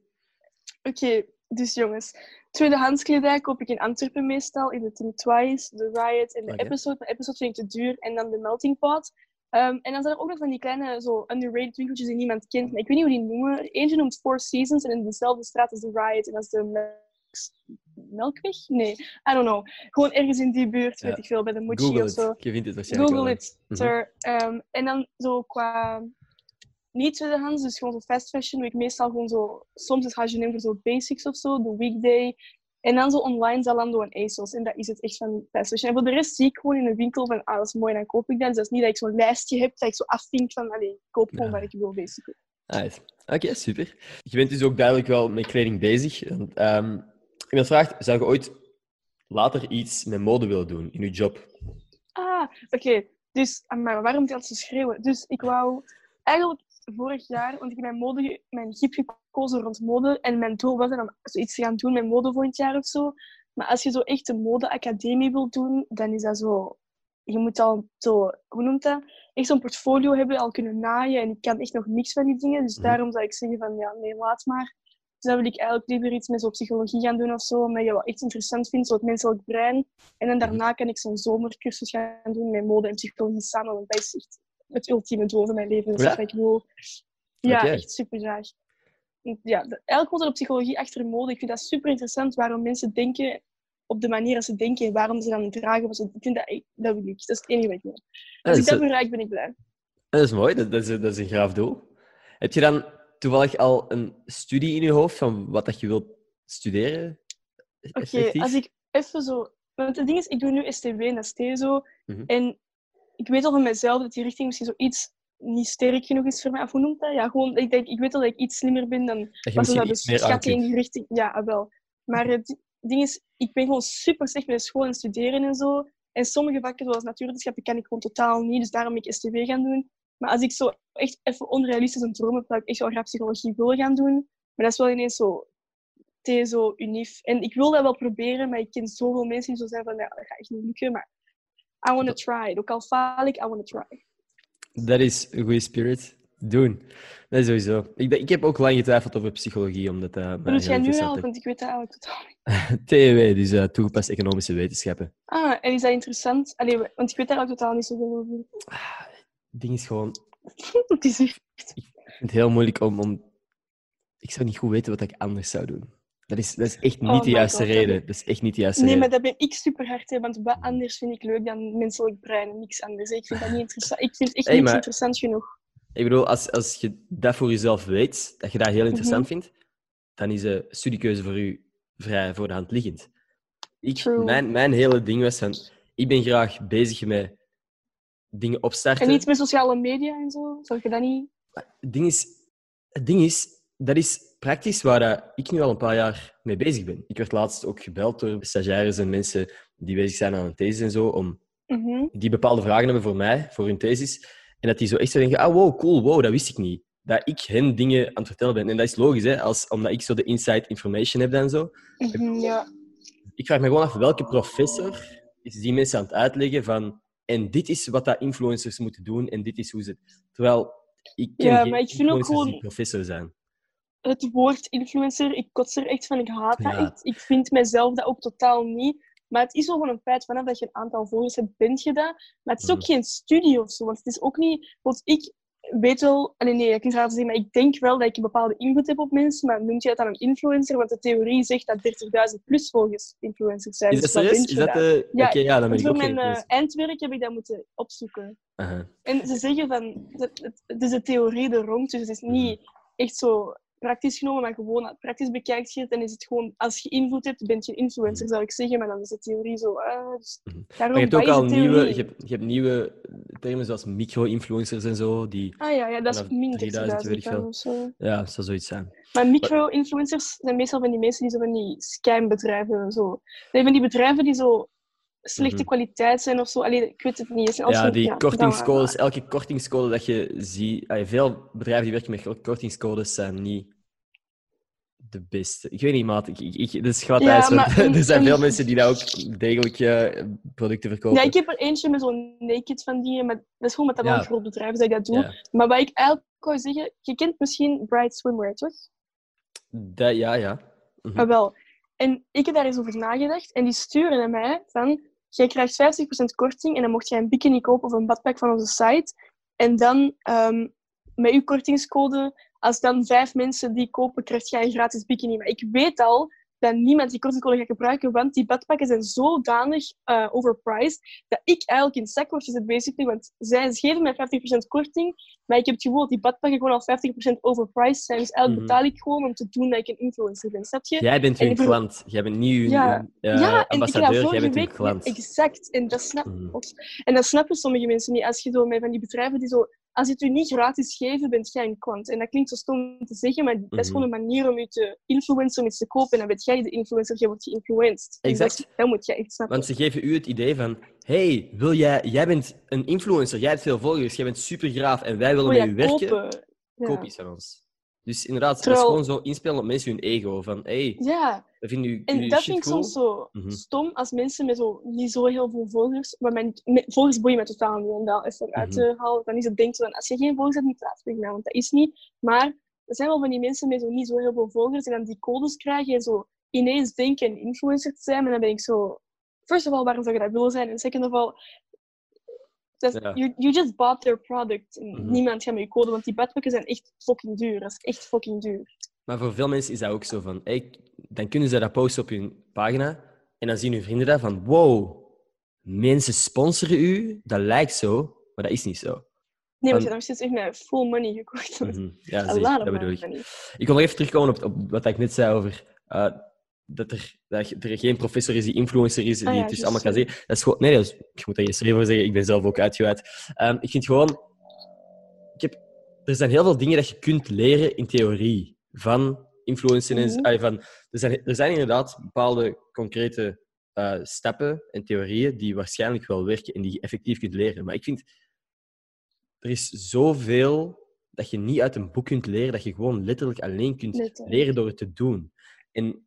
Oké, dus jongens. Tweedehands kledij koop ik in Antwerpen meestal, in de Tim Twice, de Riot en de. Episode. De Episode vind ik te duur en dan de Melting Pot. Ehm, en dan zijn er ook nog van die kleine, zo underrated winkeltjes die niemand kent. Maar ik weet niet hoe die noemen. Eentje noemt Four Seasons en in dezelfde straat als de Riot en dat is de Melk- Melkweg? Nee, I don't know. Gewoon ergens in die buurt, Ja. weet ik veel, bij de Mochi of zo. Je vindt het waarschijnlijk Google it, Mhm. Ehm, en dan zo qua niet tweedehands, dus gewoon zo fast fashion, doe ik meestal gewoon zo, soms is H&M voor zo basics of zo, de weekday. En dan zo online Zalando en ASOS. En dat is het echt van fast fashion. En voor de rest zie ik gewoon in een winkel van, ah, dat is mooi, dan koop ik dat. Dus dat is niet dat ik zo'n lijstje heb, dat ik zo afvink van, allee, ik koop gewoon Ja. wat ik wil, basically. Nice. Oké, super. Je bent dus ook duidelijk wel met kleding bezig. Ehm, Iemand vraagt, zou je ooit later iets met mode willen doen in je job? Ah, oké. Dus, ah, maar waarom moet je altijd zo schreeuwen? Dus ik wou eigenlijk vorig jaar, want ik heb mijn, mode, mijn giep gekozen rond mode. En mijn doel was om zoiets te gaan doen met mode volgend jaar of zo. Maar als je zo echt een modeacademie wilt doen, dan is dat zo... Je moet al zo, hoe noemt dat? Echt zo'n portfolio hebben, al kunnen naaien. En ik kan echt nog niks van die dingen. Dus Mhm. daarom zou ik zeggen van, ja, nee, laat maar. Dus dan wil ik eigenlijk liever iets met zo psychologie gaan doen of zo. Omdat je wel echt interessant vindt, zo het menselijk brein. En dan daarna kan ik zo'n zomercursus gaan doen met mode en psychologie samen. Want dat is echt het ultieme doel van mijn leven. Dus Ja? dat ik wil. Ja, echt super graag. Ja, eigenlijk komt er op psychologie achter mode. Ik vind dat super interessant waarom mensen denken op de manier dat ze denken en waarom ze dan dragen wat ze Ik vind dat, echt- dat wil ik. Dat is het enige wat ik wil. Als dat, ik is, dat bereik, ben ik blij. dat is mooi, dat, dat, is, dat is een graaf doel. Heb je dan toevallig al een studie in je hoofd van wat dat je wilt studeren? Oké, als ik even zo... Want het ding is, ik doe nu STW en STSO. Mhm. En ik weet al van mezelf dat die richting misschien zoiets niet sterk genoeg is voor mij. Of hoe noemt dat? Ja, gewoon, ik, denk, ik weet al dat ik iets slimmer ben dan dat dat beschatten in die richting. Ja, ah, wel. Maar het ding is, ik ben gewoon super slecht met school en studeren en zo. En sommige vakken, zoals natuurwetenschappen, kan ik gewoon totaal niet. Dus daarom ben ik STW gaan doen. Maar als ik zo echt even onrealistisch een droom heb, zou ik echt wel graag psychologie willen gaan doen. Maar dat is wel ineens zo TSO, UNIF. En ik wil dat wel proberen, maar ik ken zoveel mensen die zo zijn van, ja, dat gaat echt niet lukken. Maar I want to try. Ook al faal ik, I want to try. Dat is een goede spirit. Doen. Dat is sowieso. Ik, ik heb ook lang getwijfeld over psychologie, omdat dat doet heel jij nu al? Want ik weet dat eigenlijk totaal niet. TEW, dus eh, toegepast economische wetenschappen. Ah, en is dat interessant? Allee, want ik weet daar ook totaal niet zoveel over. Het ding is gewoon, [LAUGHS] Het is echt... ik vind het heel moeilijk om, om... Ik zou niet goed weten wat ik anders zou doen. Dat is, dat is echt niet Oh de juiste God, reden. Dat is echt niet de juiste Nee, maar dat ben ik super hard, hè, want wat anders vind ik leuk dan menselijk brein. Niks anders. hè. Ik vind dat niet interessant. Ik vind echt Hey, niks maar- interessant genoeg. Ik bedoel, als, als je dat voor jezelf weet, dat je dat heel interessant Mhm. vindt, dan is de studiekeuze voor u vrij voor de hand liggend. Ik, True. mijn, mijn hele ding was van, ik ben graag bezig met dingen opstarten. En niet met sociale media en zo. Zou je dat niet... Het ding is, het ding is, dat is praktisch waar dat ik nu al een paar jaar mee bezig ben. Ik werd laatst ook gebeld door stagiaires en mensen die bezig zijn aan een thesis en zo, om Mhm. die bepaalde vragen hebben voor mij, voor hun thesis. En dat die zo echt zo denken, ah wow, cool, wow, dat wist ik niet. Dat ik hen dingen aan het vertellen ben. En dat is logisch, hè, als, omdat ik zo de inside information heb en zo. Mhm, ja. Ik vraag me gewoon af, welke professor is die mensen aan het uitleggen van en dit is wat dat influencers moeten doen en dit is hoe ze... Terwijl, ik ken Ja, geen maar ik vind ook influencers die gewoon- professor zijn. Het woord influencer, ik kots er echt van. Ik haat dat Ja. echt. Ik vind mezelf dat ook totaal niet. Maar het is wel gewoon een feit, vanaf dat je een aantal volgers hebt, bent je dat. Maar het is ook Mhm. geen studie of zo. Want het is ook niet... Want ik weet wel... Allee, nee, ik kan het raar zeggen, maar ik denk wel dat ik een bepaalde invloed heb op mensen. Maar noemt je dat dan een influencer? Want de theorie zegt dat 30.000 plus volgers influencers zijn. Is dat Dus serieus? Is dat de... Ja, ja, dan ben ik voor mijn eh, eindwerk heb ik dat moeten opzoeken. En ze zeggen van, het, het, het is de theorie er rond, dus het is niet echt zo praktisch genomen, maar gewoon praktisch bekijkt je het, dan is het gewoon, als je invloed hebt, ben je een influencer, zou ik zeggen, maar dan is de theorie zo, ah, dus Mhm. daarom, je hebt ook al nieuwe, je hebt, je hebt nieuwe termen zoals micro-influencers en zo. Die, Ah ja, ja, dat is minder 3000, weet ik 30.000 dan of zo. ja, dat zou zoiets zijn. Maar micro-influencers zijn meestal van die mensen die zo van die scambedrijven zo. Nee, van die bedrijven die zo slechte Mhm. kwaliteit zijn of zo. Allee, ik weet het niet. Ja, die ja, kortingscodes, dat- elke kortingscode dat je ziet... allee, veel bedrijven die werken met kortingscodes zijn niet de beste. Ik weet niet, maat. Ik, ik, ik, Ja, maar [LAUGHS] er zijn veel mensen die daar ook degelijk eh, producten verkopen. Ja, ik heb er eentje met zo'n naked van die, maar dat is gewoon met dat Ja. een groot bedrijf dat ik dat doe. Ja. Maar wat ik eigenlijk wou zeggen, je kent misschien Bright Swimwear, toch? Dat, ja, ja. Ah, wel. En ik heb daar eens over nagedacht en die sturen naar mij van, jij krijgt 50% korting en dan mocht jij een bikini kopen of een badpak van onze site. En dan ehm, met uw kortingscode, als dan vijf mensen die kopen, krijg jij een gratis bikini. Maar ik weet al dat niemand die kortingscode gaat gebruiken, want die badpakken zijn zodanig eh overpriced, dat ik eigenlijk in het zak word gezet, basically. Want zij geven mij 50% korting, maar ik heb het gevoel dat die badpakken gewoon al 50% overpriced zijn. Dus eigenlijk Mhm. betaal ik gewoon om te doen dat ik een influencer ben, snap je? Jij bent hun klant. Jij bent niet hun Ja. eh, ja, en dat ambassadeur, jij bent hun klant. Exact, en dat, snap, Mhm. En dat snappen sommige mensen niet. Als je zo met van die bedrijven die zo als je het u niet gratis geven, bent jij een klant. En dat klinkt zo stom te zeggen, maar dat is gewoon een manier om je te influencen, om iets te kopen. En dan ben jij de influencer, jij wordt geïnfluenced. Exact. Dat, dat moet jij echt snappen. Want ze geven u het idee van: hey, wil jij, jij bent een influencer, jij hebt veel volgers, jij bent super graaf en wij willen Wil met u werken. kopen? Ja. Koop iets van ons. Dus inderdaad, dat Terwijl- is gewoon zo inspelen op mensen hun ego. Van hey, Ja, en dat vind ik cool. soms zo Mhm. stom als mensen met zo, niet zo heel veel volgers, maar mijn volgers boeien me totaal niet om dat even uit Mhm. te halen. Dan is het denk van, als je geen volgers hebt, niet tegen mij, want dat is niet. Maar er zijn wel van die mensen met zo niet zo heel veel volgers en dan die codes krijgen en zo ineens denken een influencer te zijn. En dan ben ik zo, first of all, waarom zou je dat willen zijn? En second of all, is- Ja. you, you just bought their product. En Mhm. Niemand gaat met je code, want die badpakken zijn echt fucking duur. Dat is echt fucking duur. Maar voor veel mensen is dat ook zo van, hey, dan kunnen ze dat posten op hun pagina en dan zien hun vrienden dat van, wow, mensen sponsoren u, dat lijkt zo, maar dat is niet zo. Nee, want je hebt nog steeds echt met full money gekocht. Mhm. Ja, [LAUGHS] lot dat bedoel ik. Ik wil nog even terugkomen op, op wat ik net zei over eh, dat, er, dat er geen professor is die influencer is, die Ah ja, het dus allemaal kan zeggen. Dat is gewoon... Nee, dat is, ik moet daar geen schreef voor zeggen. Ik ben zelf ook uitgeweid. Ehm, ik vind gewoon... Ik heb, er zijn heel veel dingen dat je kunt leren in theorie van influencers. en- Mhm. van, er, zijn, er zijn inderdaad bepaalde concrete eh, stappen en theorieën die waarschijnlijk wel werken en die je effectief kunt leren. Maar ik vind... Er is zoveel dat je niet uit een boek kunt leren, dat je gewoon letterlijk alleen kunt Letterlijk. leren door het te doen. En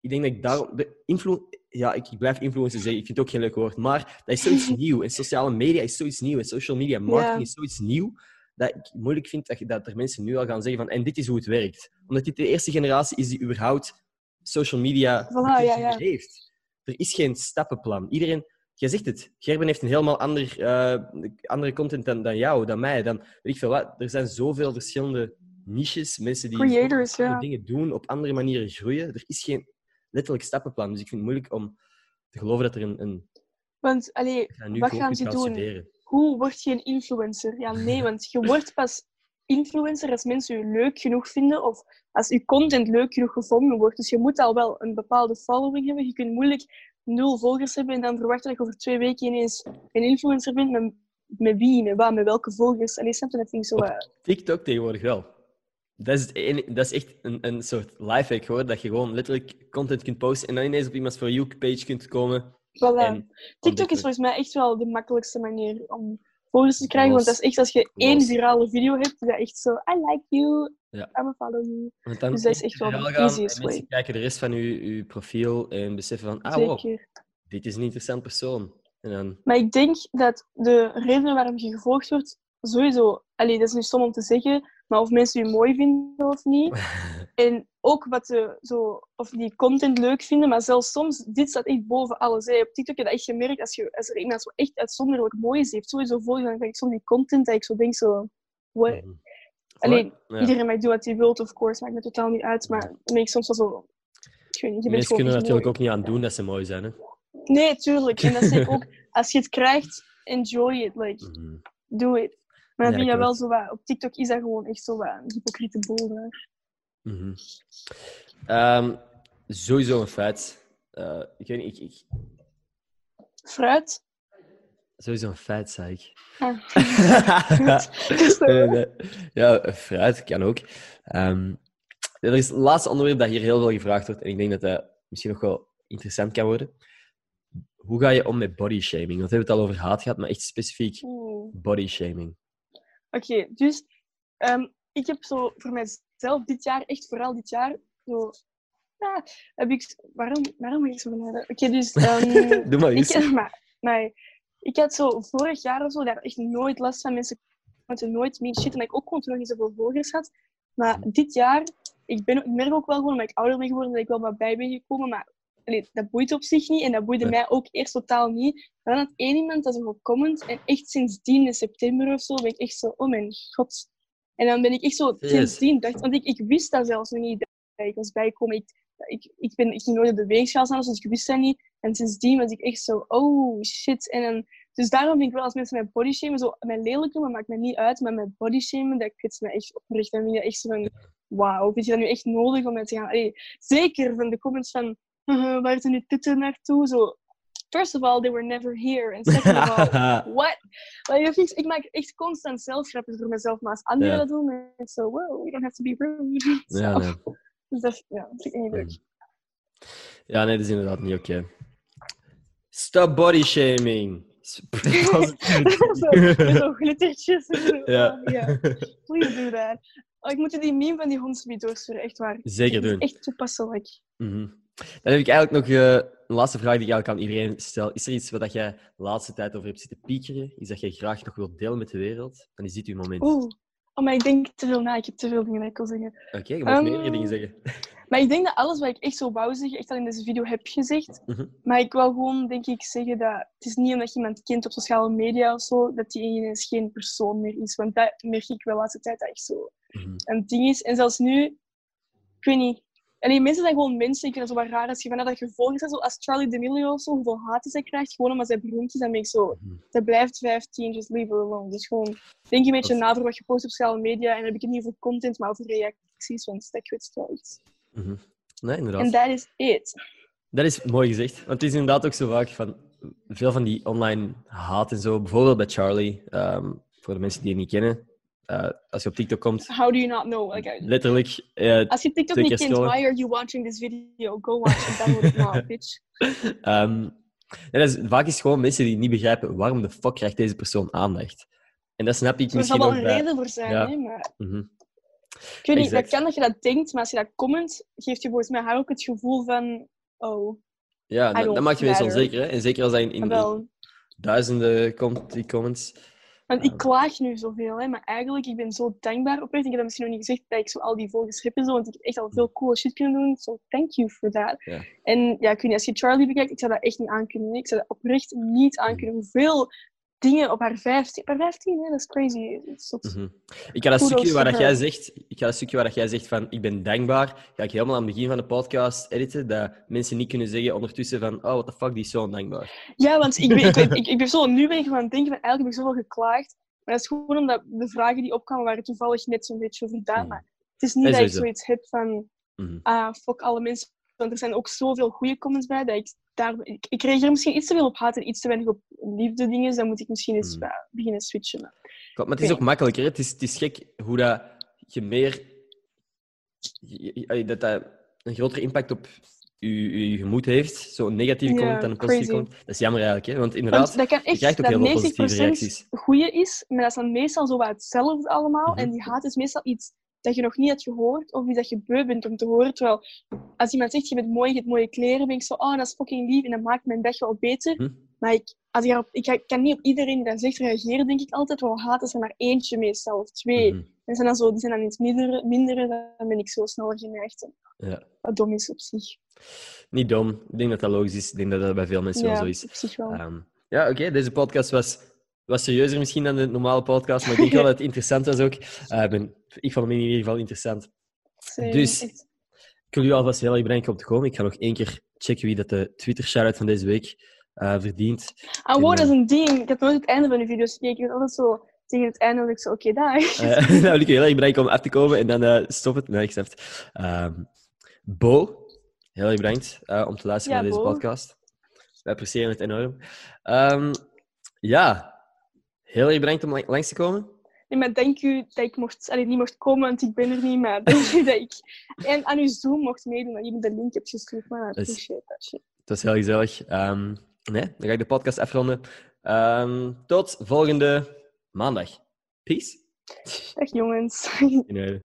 ik denk dat ik daarom... De influ ja, ik, ik blijf influencer zeggen, ik vind het ook geen leuk woord, maar dat is zoiets [LAUGHS] nieuw. En sociale media is zoiets nieuw. En social media marketing Ja. is zoiets nieuw, dat ik moeilijk vind dat, dat er mensen nu al gaan zeggen van en dit is hoe het werkt. Omdat dit de eerste generatie is die überhaupt social media Voilà, ja, ja. heeft. Er is geen stappenplan. Iedereen... Jij zegt het. Gerben heeft een helemaal ander, eh, andere content dan, dan jou, dan mij. Dan, weet ik veel wat. Er zijn zoveel verschillende niches. Mensen die Creators, dingen doen, op andere manieren groeien. Er is geen letterlijk stappenplan. Dus ik vind het moeilijk om te geloven dat er een... een Want, allee, dat je nu wat gaan ze doen? studeren. Hoe word je een influencer? Ja, nee, [LAUGHS] want je wordt pas influencer als mensen je leuk genoeg vinden of als je content leuk genoeg gevonden wordt. Dus je moet al wel een bepaalde following hebben. Je kunt moeilijk nul volgers hebben en dan verwachten dat je over twee weken ineens een influencer bent. Met, met wie, met wat, met welke volgers? Allee, snap je dat vind ik zo... Op- eh, TikTok tegenwoordig wel. Dat is, ene- dat is echt een, een soort lifehack hoor. Dat je gewoon letterlijk content kunt posten en dan ineens op iemands For You-page kunt komen. voilà. TikTok is volgens mij echt wel de makkelijkste manier om volgers te krijgen. Want dat is echt als je één virale video hebt, dat echt zo, I like you, Ja. I'm a follow you. Want dan Dus dat is echt wel de easiest en mensen way. kijken de rest van je, je profiel en beseffen van, ah wow, dit is een interessant persoon. En dan, Maar ik denk dat de reden waarom je gevolgd wordt, sowieso, allee, dat is nu stom om te zeggen, maar of mensen je mooi vinden of niet. [LAUGHS] En ook wat ze zo, of die content leuk vinden, maar zelfs soms, dit staat echt boven alles. Hè. Op TikTok heb echt gemerkt, als, je, als er iemand zo echt uitzonderlijk mooi is, heeft sowieso volgen, dan krijg ik soms die content dat ik zo denk, zo, what? Mhm. Alleen, Ja. iedereen mag doen wat hij wil, of course, maakt me totaal niet uit, maar dan ben ik soms wel zo, ik weet niet, je bent Mensen kunnen echt natuurlijk mooi. ook niet aan doen dat ze mooi zijn. Hè? Nee, tuurlijk. En dat zeg [LAUGHS] ik ook, als je het krijgt, enjoy it, like, Mhm. doe it. Maar dan Ja, vind je wel zo wat, op TikTok is dat gewoon echt zo wat een hypocriete boel. Mhm. Ehm, sowieso een feit. Eh, ik weet niet, ik, ik, Fruit? sowieso een feit, zei ik. Ah. [LAUGHS] Ja, fruit kan ook. Ehm, er is het laatste onderwerp dat hier heel veel gevraagd wordt, en ik denk dat dat misschien nog wel interessant kan worden. Hoe ga je om met body shaming? Want we hebben het al over haat gehad, maar echt specifiek body shaming. Oké, dus ehm, ik heb zo voor mijzelf dit jaar, echt vooral dit jaar, zo... Ja, heb ik... Waarom, waarom moet ik zo benaderen? Oké, dus... [LAUGHS] ehm, Doe maar eens. ik, maar, ik had zo vorig jaar of zo daar echt nooit last van. Mensen konden nooit meer shit. En dat ik ook gewoon toen nog niet zoveel volgers had. Maar dit jaar, ik, ben, ik merk ook wel gewoon, omdat ik ouder ben geworden, dat ik wel wat bij ben gekomen. Maar allee, dat boeit op zich niet. En dat boeide Nee. mij ook eerst totaal niet. Maar dan had één iemand dat zo comment. En echt sindsdien, in september of zo, ben ik echt zo, oh mijn god. En dan ben ik echt zo, Yes. sindsdien, dacht, want ik, ik wist dat zelfs nog niet, dat ik was bijgekomen. Ik, ik, ik, ben, ik ging nooit op de weegschaal staan, dus ik wist dat niet. En sindsdien was ik echt zo, oh shit. En dan, dus daarom vind ik wel als mensen mij body shamen, zo, mijn lelijk noemen maakt me niet uit, maar mijn body shamen, dat kwetst me echt oprecht. Dan vind je echt zo van, wauw, vind je dat nu echt nodig om met te gaan? Allee, zeker van de comments van, "Haha, waar zijn nu titten naartoe? Zo, first of all, they were never here. And second of all, [LAUGHS] what? Ik, ik maak echt constant zelfgrappen voor mezelf, maar als anderen dat doen, dan is zo, wow, we don't have to be rude. ja, Zo. nee. Dus dat ja, vind ik niet leuk. ja, nee, dat is inderdaad niet oké. Stop body shaming. Zo, zo'n [LAUGHS] [LAUGHS] glittertjes. en zo. Ja. Ja. Please do that. Oh, ik moet je die meme van die hondsbie doorsturen, echt waar. Zeker is doen. Echt toepasselijk. Mhm. Dan heb ik eigenlijk nog eh, een laatste vraag die ik eigenlijk aan iedereen stel. Is er iets wat jij de laatste tijd over hebt zitten piekeren? Iets dat jij graag nog wilt delen met de wereld? Dan is dit uw moment. Oké, Oeh. Oh, maar ik denk te veel na. Ik heb te veel dingen dat ik wil zeggen. je mag Ehm, meerdere dingen zeggen. Maar ik denk dat alles wat ik echt zo wou zeggen, echt al in deze video heb gezegd. Mhm. Maar ik wil gewoon, denk ik, zeggen dat het is niet omdat je iemand kent op sociale media of zo, dat die ineens geen persoon meer is. Want dat merk ik wel de laatste tijd dat echt zo Mhm. een ding is. En zelfs nu, ik weet niet. Alleen mensen zijn gewoon mensen. Ik vind het zo wat raar als je vanuit dat gevolg is. Zo als Charlie D'Amelio of zo, hoeveel haat zij krijgt, gewoon omdat zij beroemd is. Dan ben ik zo, Mhm. zij blijft 15, just leave her alone. Dus gewoon, denk een beetje Dat- na voor wat je post op sociale media. En dan heb ik het niet over content, maar over reacties, want dat wel iets. Mhm. Nee, inderdaad. En dat is it. Dat is mooi gezegd. Want het is inderdaad ook zo vaak van veel van die online haat en zo. Bijvoorbeeld bij Charlie, ehm, voor de mensen die het niet kennen. Eh, als je op TikTok komt, How do you not know? Like, I- letterlijk. eh, als je TikTok niet kent, scrollen. why are you watching this video? Go watch it, download it now, [LAUGHS] bitch. ehm, is, vaak is het gewoon mensen die niet begrijpen waarom de fuck krijgt deze persoon aandacht. En dat snap ik Er misschien wel ook een bij... reden voor zijn, Ja. hè, maar... Mhm. Ik weet niet, dat kan dat je dat denkt, maar als je dat comment, geeft je volgens mij haar ook het gevoel van... Oh, Ja, dat, maakt je mensen onzeker. Hè? En zeker als dat in, in, wel... duizenden komt, die comments. Want ik klaag nu zoveel, hè, maar eigenlijk, ik ben zo dankbaar oprecht. Ik heb dat misschien nog niet gezegd, dat ik zo al die volgers heb en zo, want ik heb echt al veel coole shit kunnen doen. So, thank you for that. En ja, weet niet, als je Charlie bekijkt, ik zou dat echt niet aankunnen. Ik zou dat oprecht niet aankunnen. Hoeveel dingen op haar 15... Op haar 15, hè, dat is crazy. Dat is. Mhm. Ik ga dat stukje waar dat jij zegt, ik ga dat stukje waar dat jij zegt van ik ben dankbaar, ga ik helemaal aan het begin van de podcast editen, dat mensen niet kunnen zeggen ondertussen van oh, what the fuck, die is zo ondankbaar. Ja, want ik ben, ik, ik, ik, ik ben zo, nu ben ik gewoon aan het denken van eigenlijk heb ik zoveel geklaagd. Maar dat is gewoon omdat de vragen die opkwamen waren toevallig net zo'n beetje over dat. Mhm. Maar het is niet dat ik zoiets heb van Mhm. ah, fuck alle mensen. Want er zijn ook zoveel goede comments bij dat ik daar... Ik, ik reageer misschien iets te veel op haat en iets te weinig op liefde dingen. Dus dan moet ik misschien eens eh, beginnen switchen. Maar Klopt, maar het is ook makkelijker. hè. Het is, het is gek hoe dat je meer... Dat dat een grotere impact op je, je gemoed heeft, zo'n negatieve comment dan een positieve comment. Dat is jammer eigenlijk, hè? want inderdaad, Want dat kan je krijgt ook heel veel positieve 90% reacties. goede is, maar dat is dan meestal zo wat hetzelfde allemaal. Mhm. En die haat is meestal iets dat je nog niet had gehoord of iets dat je beu bent om te horen. Terwijl als iemand zegt je bent mooi, je hebt mooie kleren, ben ik zo, oh dat is fucking lief en dat maakt mijn dag wel beter. Hm? Maar ik, als ik, ik, kan niet op iedereen die dat zegt reageren, denk ik altijd. Wel haat is er maar eentje meestal of twee. Mhm. En zijn dan zo, die zijn dan iets minder, minder, dan ben ik zo sneller geneigd. Ja. Wat dom is op zich. Niet dom. Ik denk dat dat logisch is. Ik denk dat dat bij veel mensen wel zo Ja, is. op zich wel. Ehm, ja, oké. Deze podcast was, was serieuzer misschien dan de normale podcast, maar ik denk wel dat het interessant was ook. Eh, ik ben, ik vond hem in ieder geval interessant. Dus-. Ik wil u alvast heel erg bedanken om te komen. Ik ga nog één keer checken wie dat de Twitter-shoutout van deze week eh, verdient. Ah, wow, En, dat is een ding. Ik heb nooit het einde van de video's gekeken. Ik altijd zo tegen het einde dat ik zo, oké, daar. Eh [LAUGHS] nou, wil ik heel erg bedanken om af te komen en dan stop het. Nee, ik snap het. Ehm, Bo, heel erg bedankt om te luisteren Ja, naar deze Bo. podcast. Wij appreciëren het enorm. Ehm, ja, heel erg bedankt om lang- langs te komen. Nee, maar dank u dat ik mocht, allee, niet mocht komen, want ik ben er niet. Maar [LAUGHS] dank u dat ik en aan uw Zoom mocht meedoen. Dat je me de link hebt gestuurd. Maar Dat is-. Het was heel gezellig. Ehm, nee, dan ga ik de podcast afronden. Ehm, tot volgende maandag. Peace. Dag jongens. [LAUGHS]